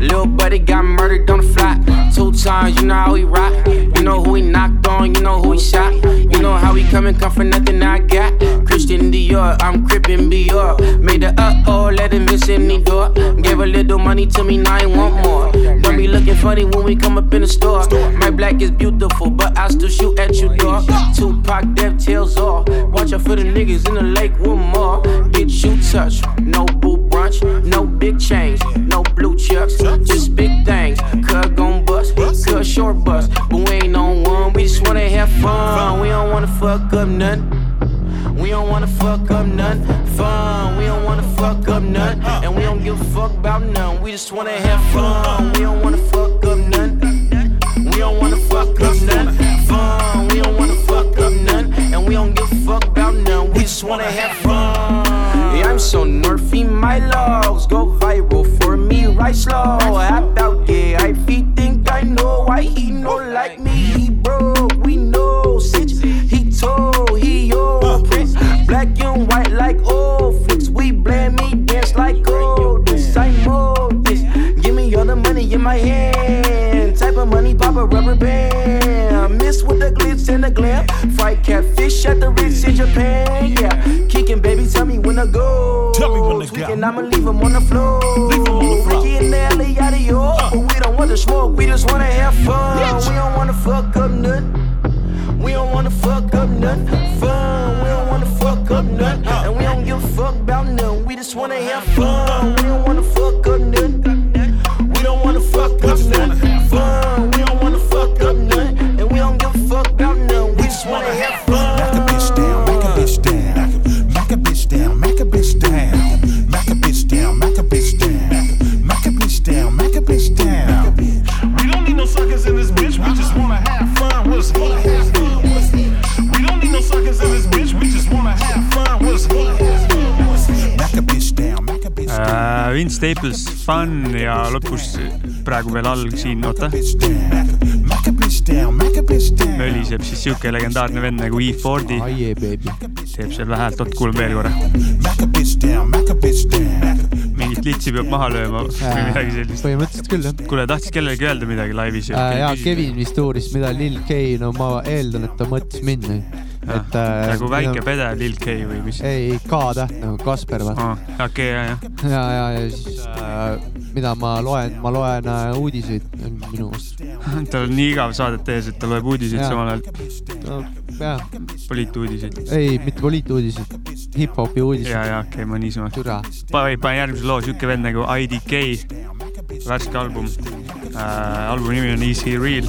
Little buddy got murdered on the flat. Two times, you know how he rock. You know who he knocked on, you know who he shot. You know how he coming, come for nothing I got. Christian Dior, I'm crippin' Dior. Made the uh oh, let him miss any door. Gave a little money to me, now I want more. Don't be looking funny when we come up in the store. My black is beautiful, but I still shoot at you, dog. Tupac, death tails off. Watch out for the niggas in the lake, one more. Get you touch, no boo brunch, no big change, no blue chucks, just big things. Cut gon' bust, cut short bust, but we ain't on one. We just wanna have fun. We don't wanna fuck up none. We don't wanna fuck up none fun. We don't wanna fuck up none, and we don't give a fuck about none. We just wanna have fun. We don't wanna fuck up none. We don't wanna fuck up none fun. We don't wanna fuck up none, and we don't give a fuck about none. We just wanna have fun. I'm so nerfy, my logs go viral for me, right slow. Hop out, yeah, I feet think I know why he no like me. He broke, we know, sitch, he told, he yo, prince, black and white like old flicks. We blame me, dance like gold. This I know this. Give me all the money in my hand. Type money, pop a rubber band. Miss with the glitz and the glam. Fried catfish at the Ritz in Japan. Yeah, kicking, baby, tell me when to go. Tell me when to go. I'ma leave him on the floor. Leave him on the floor. Ricky and Nelly out of your. But we don't want to smoke, we just wanna have fun. We don't wanna fuck up nothing. We don't wanna fuck up nothing. Fun. We don't wanna fuck up nothing. Uh. And we don't give a fuck about nothing. We just wanna have fun. Uh. We don't wanna fuck up nothing. We don't wanna fuck up nothing. Fun. Staples, Fun ja lõpus praegu veel all siin, oota. Möliseb siis siuke legendaarne vend nagu E40. teeb seal vähe häält, oot kuulame veel korra. Mingit litsi peab maha lööma või midagi sellist. põhimõtteliselt küll jah. kuule, tahtis kellelegi öelda midagi laivis? äh,. ja Kevin vist uuris, mida Lil K, no ma eeldan, et ta mõtles mind. Et äh,. nagu väike pede Lil K või mis? ei, K-täht nagu Kasper vaata. okei, ja, ja. ja, ja, ja siis äh, mida ma loen, ma loen äh, uudiseid minu meelest. [LAUGHS] tal on nii igav saadet tehes, et ta loeb uudiseid Jaa. samal ajal. no poliituudiseid. ei, mitte poliituudiseid, hip-hopi uudiseid. ja, ja okei okay,, ma niisama. Türa. panen järgmise loo, siuke vend nagu IDK, värske album äh,. albumi nimi on Easy Real.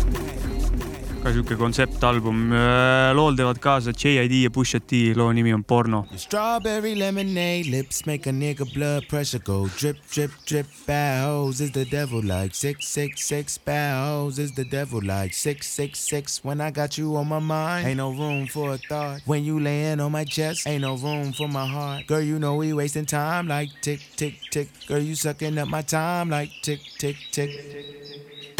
Ka siuke kontseptalbum äh,, lool teevad kaasa JID ja Pusha T, loo nimi on Porno. Strawberry lemonade lips make a nigga blood pressure go drip, drip, drip. Hoes is the devil like six, six, six. Hoes is the devil like six, six, six. When I got you on my mind, ain't no room for a thought. When you laying on my chest, ain't no room for my heart. Girl, you know we wasting time like tick, tick, tick. Girl, you sucking up my time like tick, tick, tick.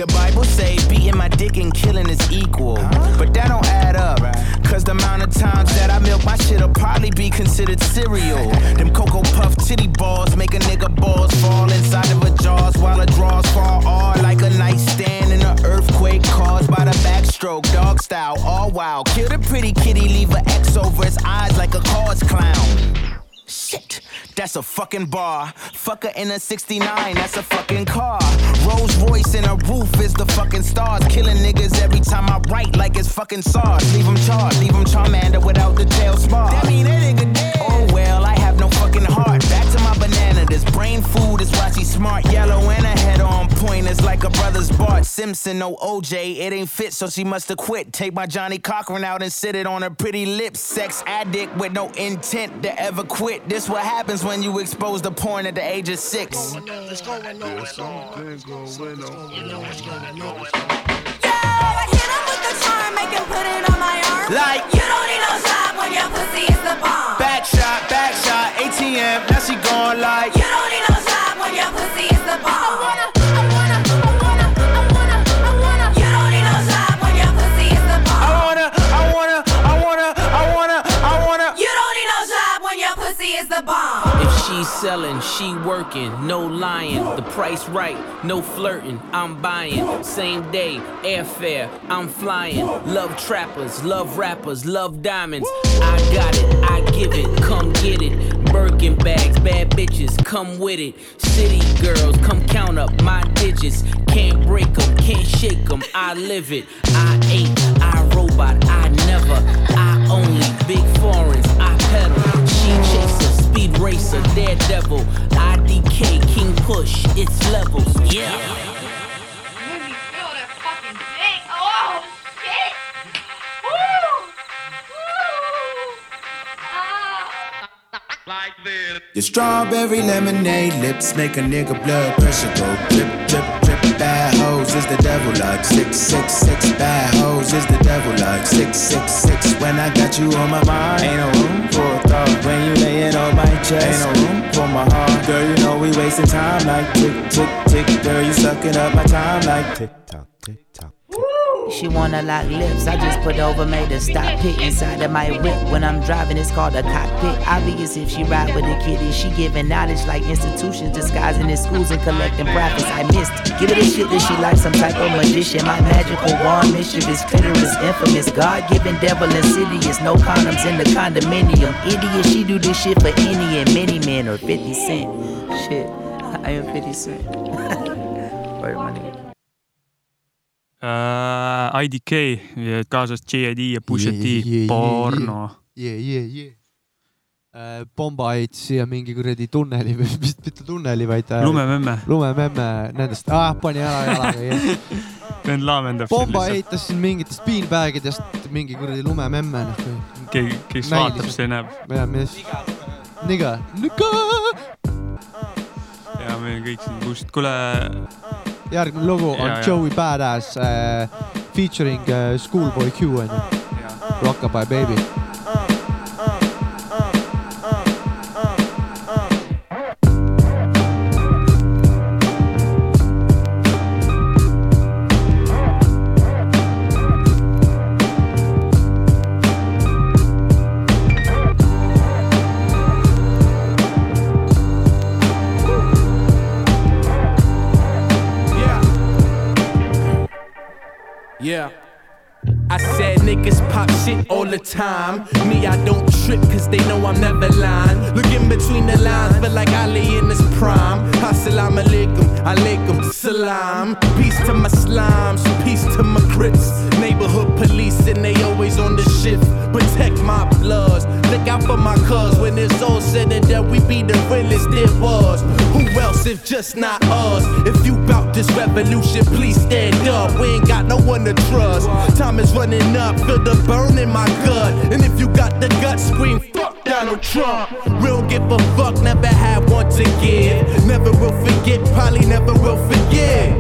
The Bible say beating my dick and killing is equal. But that don't add up. Cause the amount of times that I milk my shit'll probably be considered cereal. Them Cocoa Puff titty balls make a nigga balls fall inside of a jaws while the draws fall all like a nightstand in an earthquake caused by the backstroke. Dog style, all wild. Kill the pretty kitty, leave a X over his eyes like a cause clown. Shit, that's a fucking bar. Fucker in a 69, that's a fucking car. Rolls Royce in a roof is the fucking stars. Killing niggas every time I write like it's fucking SARS. Leave him charged, leave him Charmander without the tail spar. That mean that nigga smart, yellow, and a head on point. It's like a brother's Bart Simpson, no OJ. It ain't fit, so she must have quit. Take my Johnny Cochran out and sit it on her pretty lips. Sex addict with no intent to ever quit. This what happens when you expose the porn at the age of six. Like You don't need no shot when your pussy is the bomb. back shot, back shot, ATM. Now she gone like. You don't need no shot when your pussy is the bomb. She's selling, she working, no lying. The price right, no flirting, I'm buying. Same day, airfare, I'm flying. Love trappers, love rappers, love diamonds. I got it, I give it, come get it. Birkin bags, bad bitches, come with it. City girls, come count up my digits. Can't break them, can't shake them, I live it. I ain't, I robot, I never. I only, big foreigns, I pedal. She chaser, speed racer, daredevil. IDK, King Push, it's levels, yeah. Oh, shit. Your strawberry lemonade lips make a nigga blood pressure go drip, drip, drip. Hoes is the devil like six, six, six. Bad hoes is the devil like six, six, six. When I got you on my mind, ain't no room for a thought. When you laying on my chest, ain't no room for my heart. Girl, you know we wasting time like tick, tick, tick. Girl, you sucking up my time like tick tock. She wanna lock lips. I just put over, made her stop it inside of my whip. When I'm driving, it's called a cockpit. Obvious if she ride with a kitty. She giving knowledge like institutions, disguising in schools and collecting profits. I missed. Give her the shit that she like some type of magician. My magical wand, mischievous, clitoris, infamous. God given devil insidious. No condoms in the condominium. Idiot, she do this shit for any and many men or 50 cent. Shit, I am 50 cent. [LAUGHS] Uh,. IDK ja kaasas JID ja Pusha T Yeah, yeah, yeah, porno. yeah, yeah, yeah. Äh, Bomba heitis siia mingi kuradi tunneli või mis, mitte tunneli, vaid. Lumememme. lumememme nendest ah,, pani ära jalaga yeah.. vend laamendab. Bomba heitas siin mingitest beanbagidest mingi kuradi lumememme noh. keegi, kes vaatab, see näeb. ja mis, niga, niga. ja me kõik siin kust, kuule, järgmine lugu on Ja, ja. Joey Badass äh, featuring äh, Schoolboy Q onju. Rockabye baby. Yeah. I said niggas pop shit all the time. Me, I don't trip cause they know I'm never lying. Looking between the lines, feel like Ali in his prime. Assalamu alaikum, alaikum salam. Peace to my slimes, peace to my crits. Neighborhood police and they always on the shift. Protect my bloods, look out for my cuz. When it's all said and done, we be the realest there was. Who else if just not us? If you bout this revolution, please stand up. We ain't got no one to trust. Time is running up, feel the burn in my gut. And if you got the guts, scream fuck Donald Trump. We don't give a fuck, never had one to give. Never will forget, probably never will forget.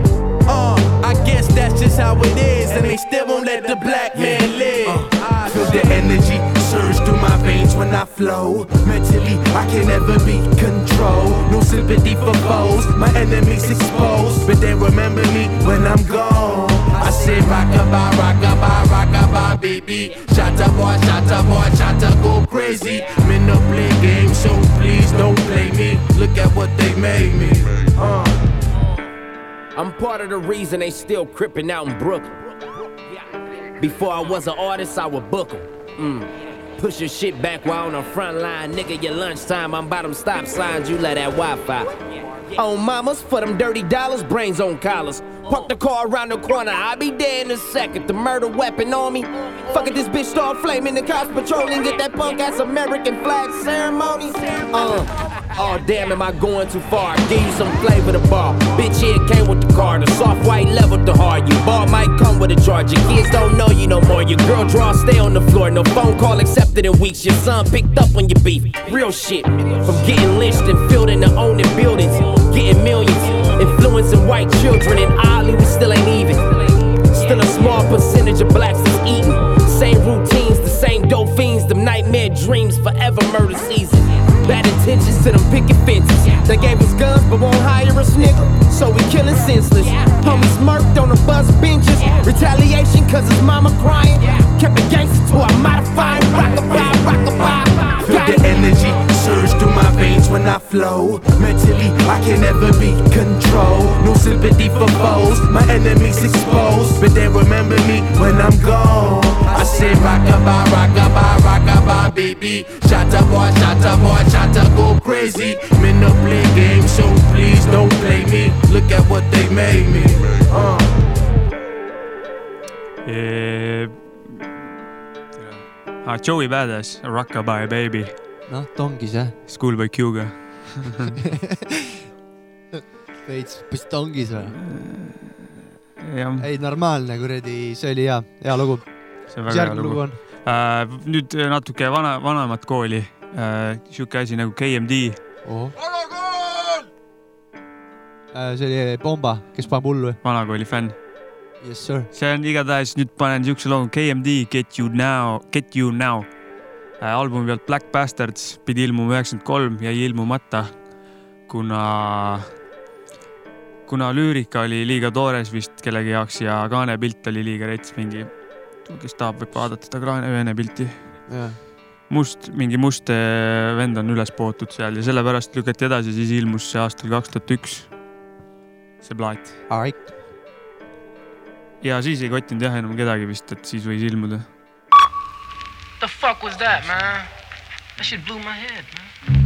Uh, I guess that's just how it is, and they still won't let the black man live. Feel the energy surge through my veins when I flow. Mentally, I can never be controlled. No sympathy for foes, my enemies exposed, but they remember me when I'm gone. I say rockabye, rockabye, rockabye, baby. Shatta boy, shatta boy, shatta go crazy. Men no play games, so please don't play me. Look at what they made me. Uh. I'm part of the reason they still crippin' out in Brooklyn. Before I was an artist, I would book 'em. Mm. Push your shit back while on the front line. Nigga, your lunchtime, I'm by them stop signs, you let that Wi Fi. On mamas, for them dirty dollars, brains on collars. Park the car around the corner, I'll be there in a second. The murder weapon on me. Fuck it, this bitch start flaming. The cops patrolling, get that punk ass American flag ceremony. Uh, Oh damn, am I going too far? Give you some flavor to bar. Bitch, here it came with the car. The soft white leveled the hard. You ball might come with a charge. Your kids don't know you no more. Your girl draw, stay on the floor. No phone call accepted in weeks. Your son picked up on your beef. Real shit. From getting lynched and filled into owning buildings. Getting millions. Influencing white children. And oddly, we still ain't even. Still a small percentage of blacks is eating. Same routines, the same dope fiends, them nightmare dreams, forever murder season. Bad intentions to them picket fences. They gave us guns but won't hire us, nigga. So we killing senseless. Homies murked on the bus benches. Retaliation cause his mama crying. Kept it gangster to a modified rockabye, rockabye. Feel the energy surge through my veins when I flow. Mentally, I can never be controlled. No sympathy for foes, my enemies exposed. But they remember me when I'm gone. I say rockabye, rockabye, rockabye, baby. Shatta boy, shatta boy, shatta go crazy. Men no play games, so please don't play me. Look at what they made me. Uh. ah, Joey Badass, Rockabye Baby. noh, ta ongi see. Schoolboy Q-ga. [LAUGHS] veits püstongis või? jah, ei, normaalne kuradi, see oli hea, hea lugu. see mis järgmine lugu on? äh,. nüüd natuke vana, vanemat kooli äh,, sihuke asi nagu KMD. Äh, see oli Bomba, kes paneb hullu. vanakooli fänn. Yes sir. see on igatahes, nüüd panen siukse loo KMD Get you now, Get you now äh,. albumi pealt Black Bastards pidi ilmuma üheksakümmend kolm, jäi ilmumata, kuna, kuna lüürika oli liiga toores vist kellegi jaoks ja kaanepilt oli liiga rets, mingi, kes tahab, võib vaadata seda kaane pilti must, mingi must vend on üles pootud seal ja sellepärast lükati edasi, siis ilmus see aastal kaks tuhat üks. see plaat. ja siis ei kottinud jah enam kedagi vist, et siis võis ilmuda. The fuck was that, man? That shit blew my head, man.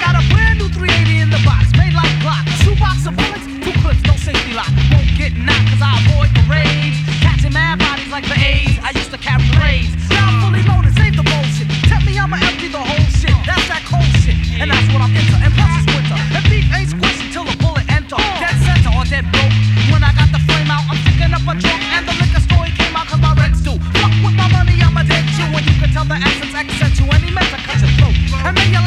Got a brand new 380 in the box, made like Glock. A shoebox of bullets, two clips, no safety lock. Won't get knocked cause I avoid the rage. Catching mad bodies like the A's. I used to carry blades. Now I'm fully loaded, save the bullshit. Tell me I'ma empty the whole shit. That's that cold shit. And that's what I'm into. And plus it's winter. And beef ain't squishy till the bullet enter. Dead center or dead broke. When I got the flame out, I'm picking up a drunk. And the liquor store he came out cause my rent's due. Fuck with my money, I'm a dead Jew. And you can tell the accent's accent you. And he meant to cut your throat. And then your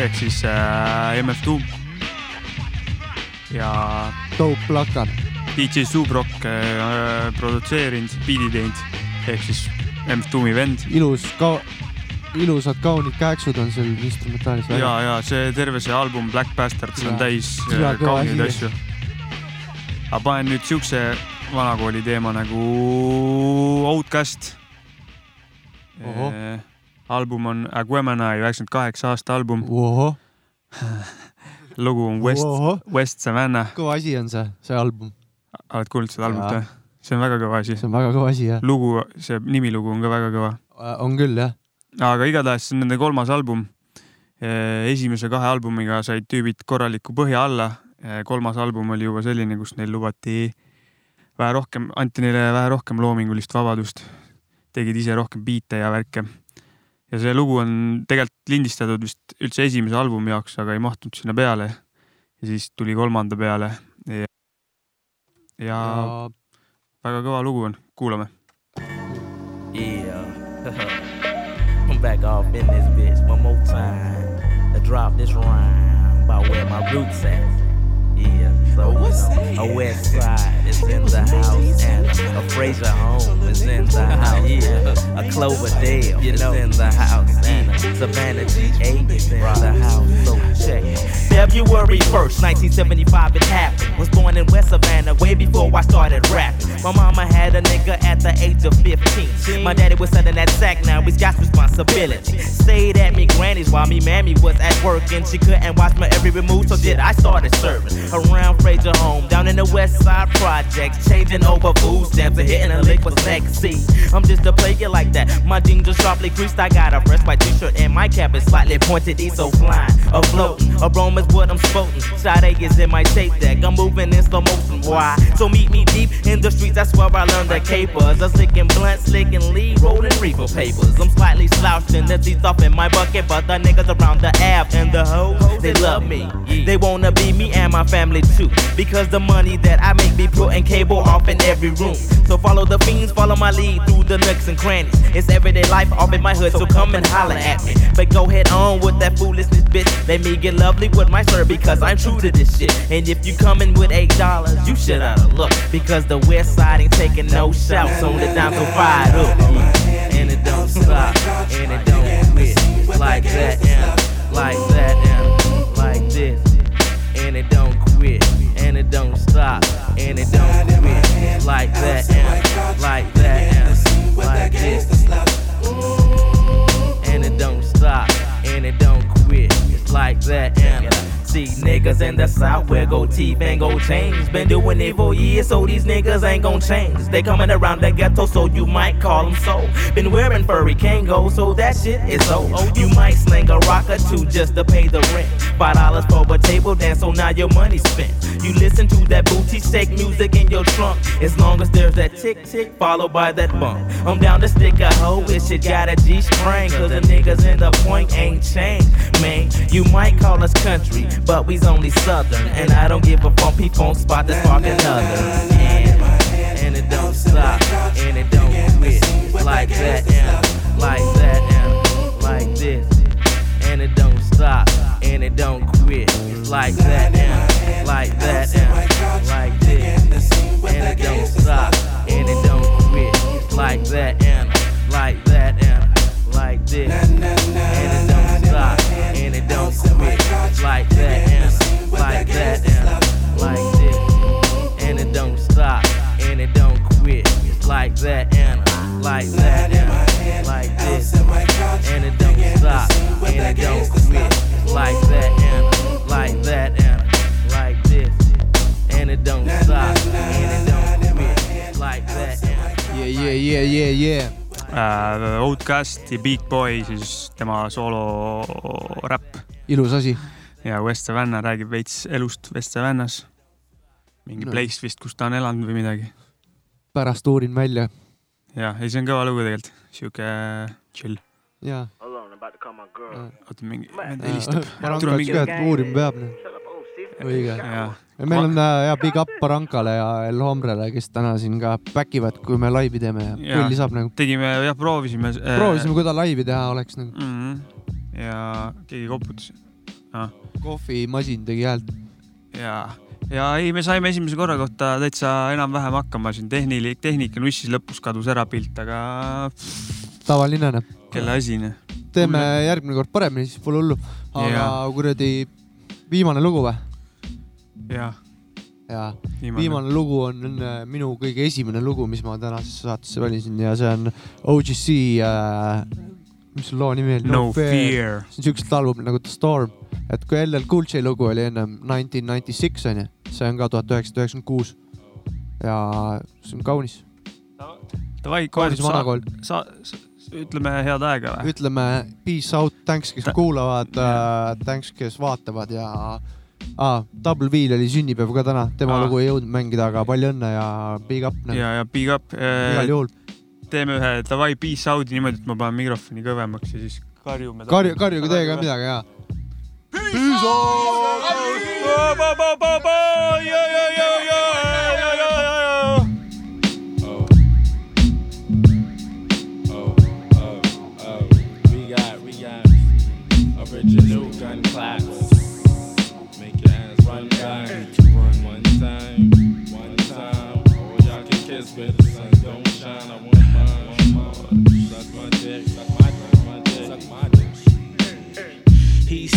ehk siis äh, MF Doom. ja Dope Plakan. DJ Subrock äh, produtseerinud, biidi teinud ehk siis MF Doomi vend. ilus ka-, ilusad kaunid kääksud on seal instrumentaalis ja, ja see terve see album Black Bastards on Ja. täis Süda äh, kauneid asju. aga panen nüüd siukse vanakooli teema nagu Outcast Ohoh. Album on Aguemana üheksakümmend kaheksa aasta album. lugu on West West Savannah. kõva asi on see, see album. oled kuulnud seda albumit või? see on väga kõva asi. see on väga kõva asi jah. lugu, see nimilugu on ka väga kõva. on küll jah. aga igatahes see on nende kolmas album. esimese kahe albumiga said tüübid korraliku põhja alla. kolmas album oli juba selline, kus neil lubati vähe rohkem, anti neile vähe rohkem loomingulist vabadust. tegid ise rohkem biite ja värke. Ja see lugu on tegelikult lindistatud vist üldse esimese albumi jaoks, aga ei mahtunud sinna peale. ja siis tuli kolmanda peale ja, ja, ja väga kõva lugu on, kuulame. [LAUGHS] I'm back off in this bitch one more time. To drop this rhyme about where my roots at. So you know, a west side is in the house and a Fraser home is in the house. Yeah, a Cloverdale you is in the house and a Savannah GA is in the house. So check. February 1st, 1975 it happened. Was born in West Savannah way before I started rapping. My mama had a nigga at the age of 15. My daddy was selling that sack, now he's got responsibility. Stayed at me granny's while me mammy was at work and she couldn't watch my every move, so did I started serving around Fraser home, down in the West Side projects, changing over food stamps and hitting a lick sexy. I'm just a player like that. My jeans are sharply creased, I got a fresh white t-shirt and my cap is slightly pointed, east so flying, afloating. Aroma's what I'm sporting. Sade is in my tape deck. I'm moving in slow motion. Why? So meet me deep in the streets. That's where I learned the capers. I'm slicking blunt, slicking lead, rolling reefer papers. I'm slightly slouched and the teeth off in my bucket, but the niggas around the app and the hoes, they love me. They wanna be me and my family too. Because the money that I make be putting cable off in every room. So follow the fiends, follow my lead through the nooks and crannies. It's everyday life off in my hood, so come and holler at me. But go head on with that foolishness, bitch. Let me get lovely with my sir because I'm true to this shit. And if you coming with eight dollars, you should oughta look. Because the west side ain't taking no shouts on the down so fired up. And it don't stop, and it don't quit. Like that, and like that, and like this. And it don't quit, and it don't stop, and it don't quit. Like that, and like that, and like this. And it don't stop, and it don't quit. It's like that, and See niggas in the south wear gold teeth and gold chains. Been doing it for years, so these niggas ain't gon' change. They coming around the ghetto, so you might call them so. Been wearing furry Kango, so that shit is so. Oh, You might sling a rock or two just to pay the rent. Five dollars for a table dance, so now your money's spent. You listen to that booty shake music in your trunk. As long as there's that tick tick followed by that bump. I'm down to stick a hoe if shit got a G string. Cause the niggas in the point ain't changed, man. You might call us country, but we's only southern. And I don't give a fuck, people spot this spark another. And, and it don't stop, and it don't quit. Like that, and like that, and like this. And it don't stop, and it don't quit. It's like that, and like that, and like this. And it don't stop, and it don't quit. It's like that, and like that, and like this. And it don't stop, and it don't quit. It's like that, and like that, and like this. And it don't stop, and it don't quit. It's like that, and like that, and like this. And it don't stop, and it don't quit. Like that, and like that, and like this. And it don't stop, and it don't quit. Like that, Yeah, yeah, yeah, yeah, yeah. äh, Outcast ja Big Boy, siis tema sooloräpp. ilus asi. ja West Savannah räägib veits elust West Savannas. mingi no. place vist, kus ta on elanud või midagi. pärast uurin välja. ja, ei see on kõva lugu tegelikult, sihuke chill. jaa. oota, mingi, vend helistab. Baranka ütles ka, et uurima peab. õige. Jaa. ja meil on äh, ja big up Barankale ja El Homrele, kes täna siin ka back ivad, kui me laivi teeme ja Jaa. pulli saab nagu. tegime, jah, proovisime. proovisime, kui ta laivi teha oleks nagu. mm. -hmm. ja keegi koputas ah.. kohvimasin tegi häält. ja, ja ei, me saime esimese korra kohta täitsa enam-vähem hakkama siin, tehnilik, tehnika nussis lõpus kadus ära pilt, aga tavaline noh. kelle asi noh. teeme järgmine kord paremini, siis pole hullu. aga kuradi viimane lugu või? jah, ja Viimane. viimane lugu on minu kõige esimene lugu, mis ma tänasesse saatesse valisin ja see on OGC äh,, mis selle loo nimi oli? No Fear. see on siukest albumit nagu The Storm, et kui LL Cool J lugu oli ennem nineteen ninety six onju, see on ka tuhat üheksasada üheksakümmend kuus. ja see on kaunis. Davai, kaunis vanakool., sa, sa, ütleme head aega või? ütleme peace out, thanks, kes kuulavad uh,, thanks, kes vaatavad ja ah, Double V-l oli sünnipäev ka täna, tema Aa. lugu ei jõudnud mängida, aga palju õnne ja big up. ja, ja big up. igal juhul. Teeme ühe davai peace out'i niimoodi, et ma panen mikrofoni kõvemaks ja siis karjume. karju, karjuge teie ka midagi ja. We got, we got original gun claps. Make your ass run back. Run one time, one time. Oh, y'all can kiss, but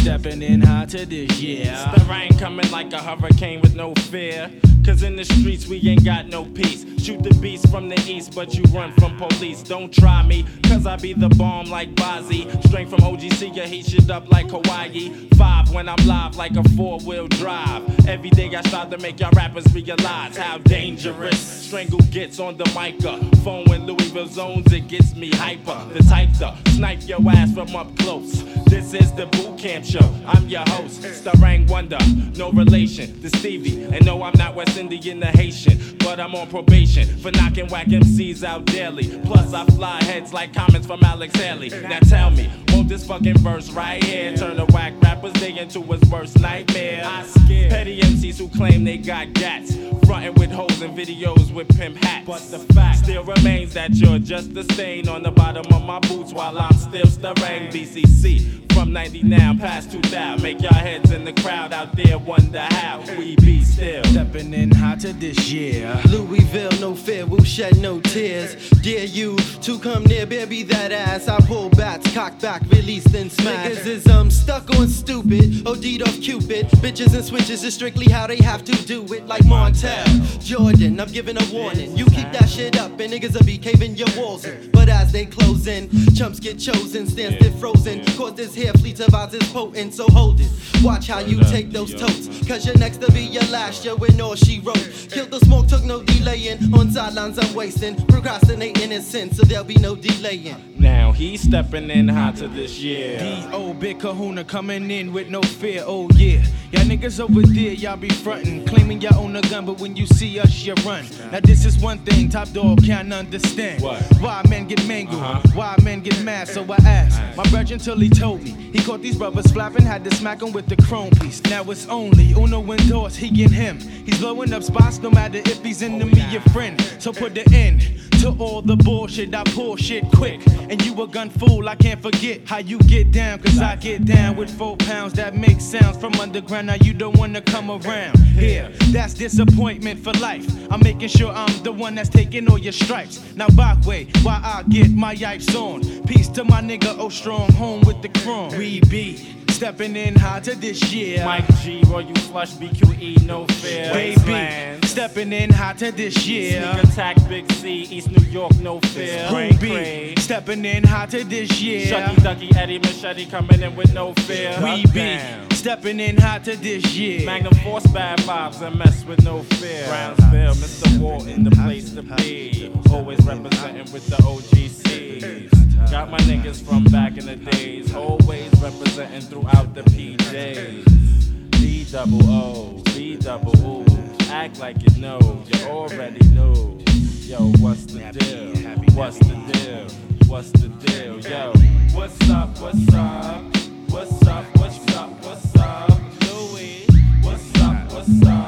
stepping in hot to this year. The rain coming like a hurricane with no fear. Cause in the streets we ain't got no peace. Shoot the beast from the east, but you run from police. Don't try me, cause I be the bomb like Bozzy. Straight from OGC, you heat shit up like Hawaii. Five when I'm live like a four wheel drive. Every day I strive to make y'all rappers realize how dangerous Strangle gets on the microphone uh. when Louisville zones, it gets me hyper. The type to snipe your ass from up close. This is the boot camp show. I'm your host, Starang Wonder. No relation to Stevie. And no, I'm not West Indian or Haitian. But I'm on probation for knocking whack MCs out daily. Plus, I fly heads like comments from Alex Haley. Now tell me, won't this fucking verse right here turn the whack rapper's day into his worst nightmare? I scare petty MCs who claim they got gats. Frontin' with hoes and videos with pimp hats. But the fact still remains that you're just a stain on the bottom of my boots while I'm still stirring BCC. From 90 now past 2000. Make y'all heads in the crowd out there wonder how we be still. Stepping in hot to this year. Louisville, no fear, will shed no tears. Dare you to come near, baby, that ass. I pull bats, cock back, release, then smash. Niggas is um stuck on stupid, OD'd off Cupid. Bitches and switches is strictly how they have to do it, like Montel. Jordan, I'm giving a warning. You keep that shit up, and niggas will be caving your walls in. But as they close in, chumps get chosen, stand still frozen. Cause this here fleet of ours is potent, so hold it. Watch how you take those totes, cause you're next to be your last year when all she wrote. Killed the smoke, took no delaying. On sidelines, I'm wasting, procrastinating in sin, so there'll be no delaying. Now he's stepping in hot to this year. D.O. Big Kahuna coming in with no fear, oh yeah. Y'all niggas over there, y'all be frontin', claiming y'all own a gun, but when you see us, you run. Now this is one thing Top Dog can't understand. Why men get mangled, uh-huh. why men get mad, so I asked my brother until he told me. He caught these brothers flapping, had to smack 'em with the chrome piece. Now it's only Uno and he and him. He's blowing up spots no matter if he's enemy or oh, friend. So put the end to all the bullshit. I pull shit quick. And you a gun fool, I can't forget how you get down. Cause I get down with four pounds that make sounds from underground. Now you don't wanna come around. Here, that's disappointment for life. I'm making sure I'm the one that's taking all your stripes. Now back way, while I get my yipes on. Peace to my nigga oh Strong, home with the chrome. We be stepping in hot to this year. Mike G, Roy, you flush BQE, no fear. Baby, Wasteland. stepping in hot to this year. Sneak attack, Big C, East New York, no fear. Who be stepping in hot to this year. Shucky Ducky, Eddie Machete coming in with no fear. We be stepping in hot to this year. Magnum Force bad vibes and mess with no fear. Brownsville, Mr. Walton, the place to be. Always representing with the OGCs. Got my niggas from back in the days, always representing throughout the PJs. B double O, B double O. Act like you know, you already know. Yo, what's the deal? What's the deal? What's the deal? Yo, what's up? What's up? What's up? What's up? What's up? Louis, what's up? What's up?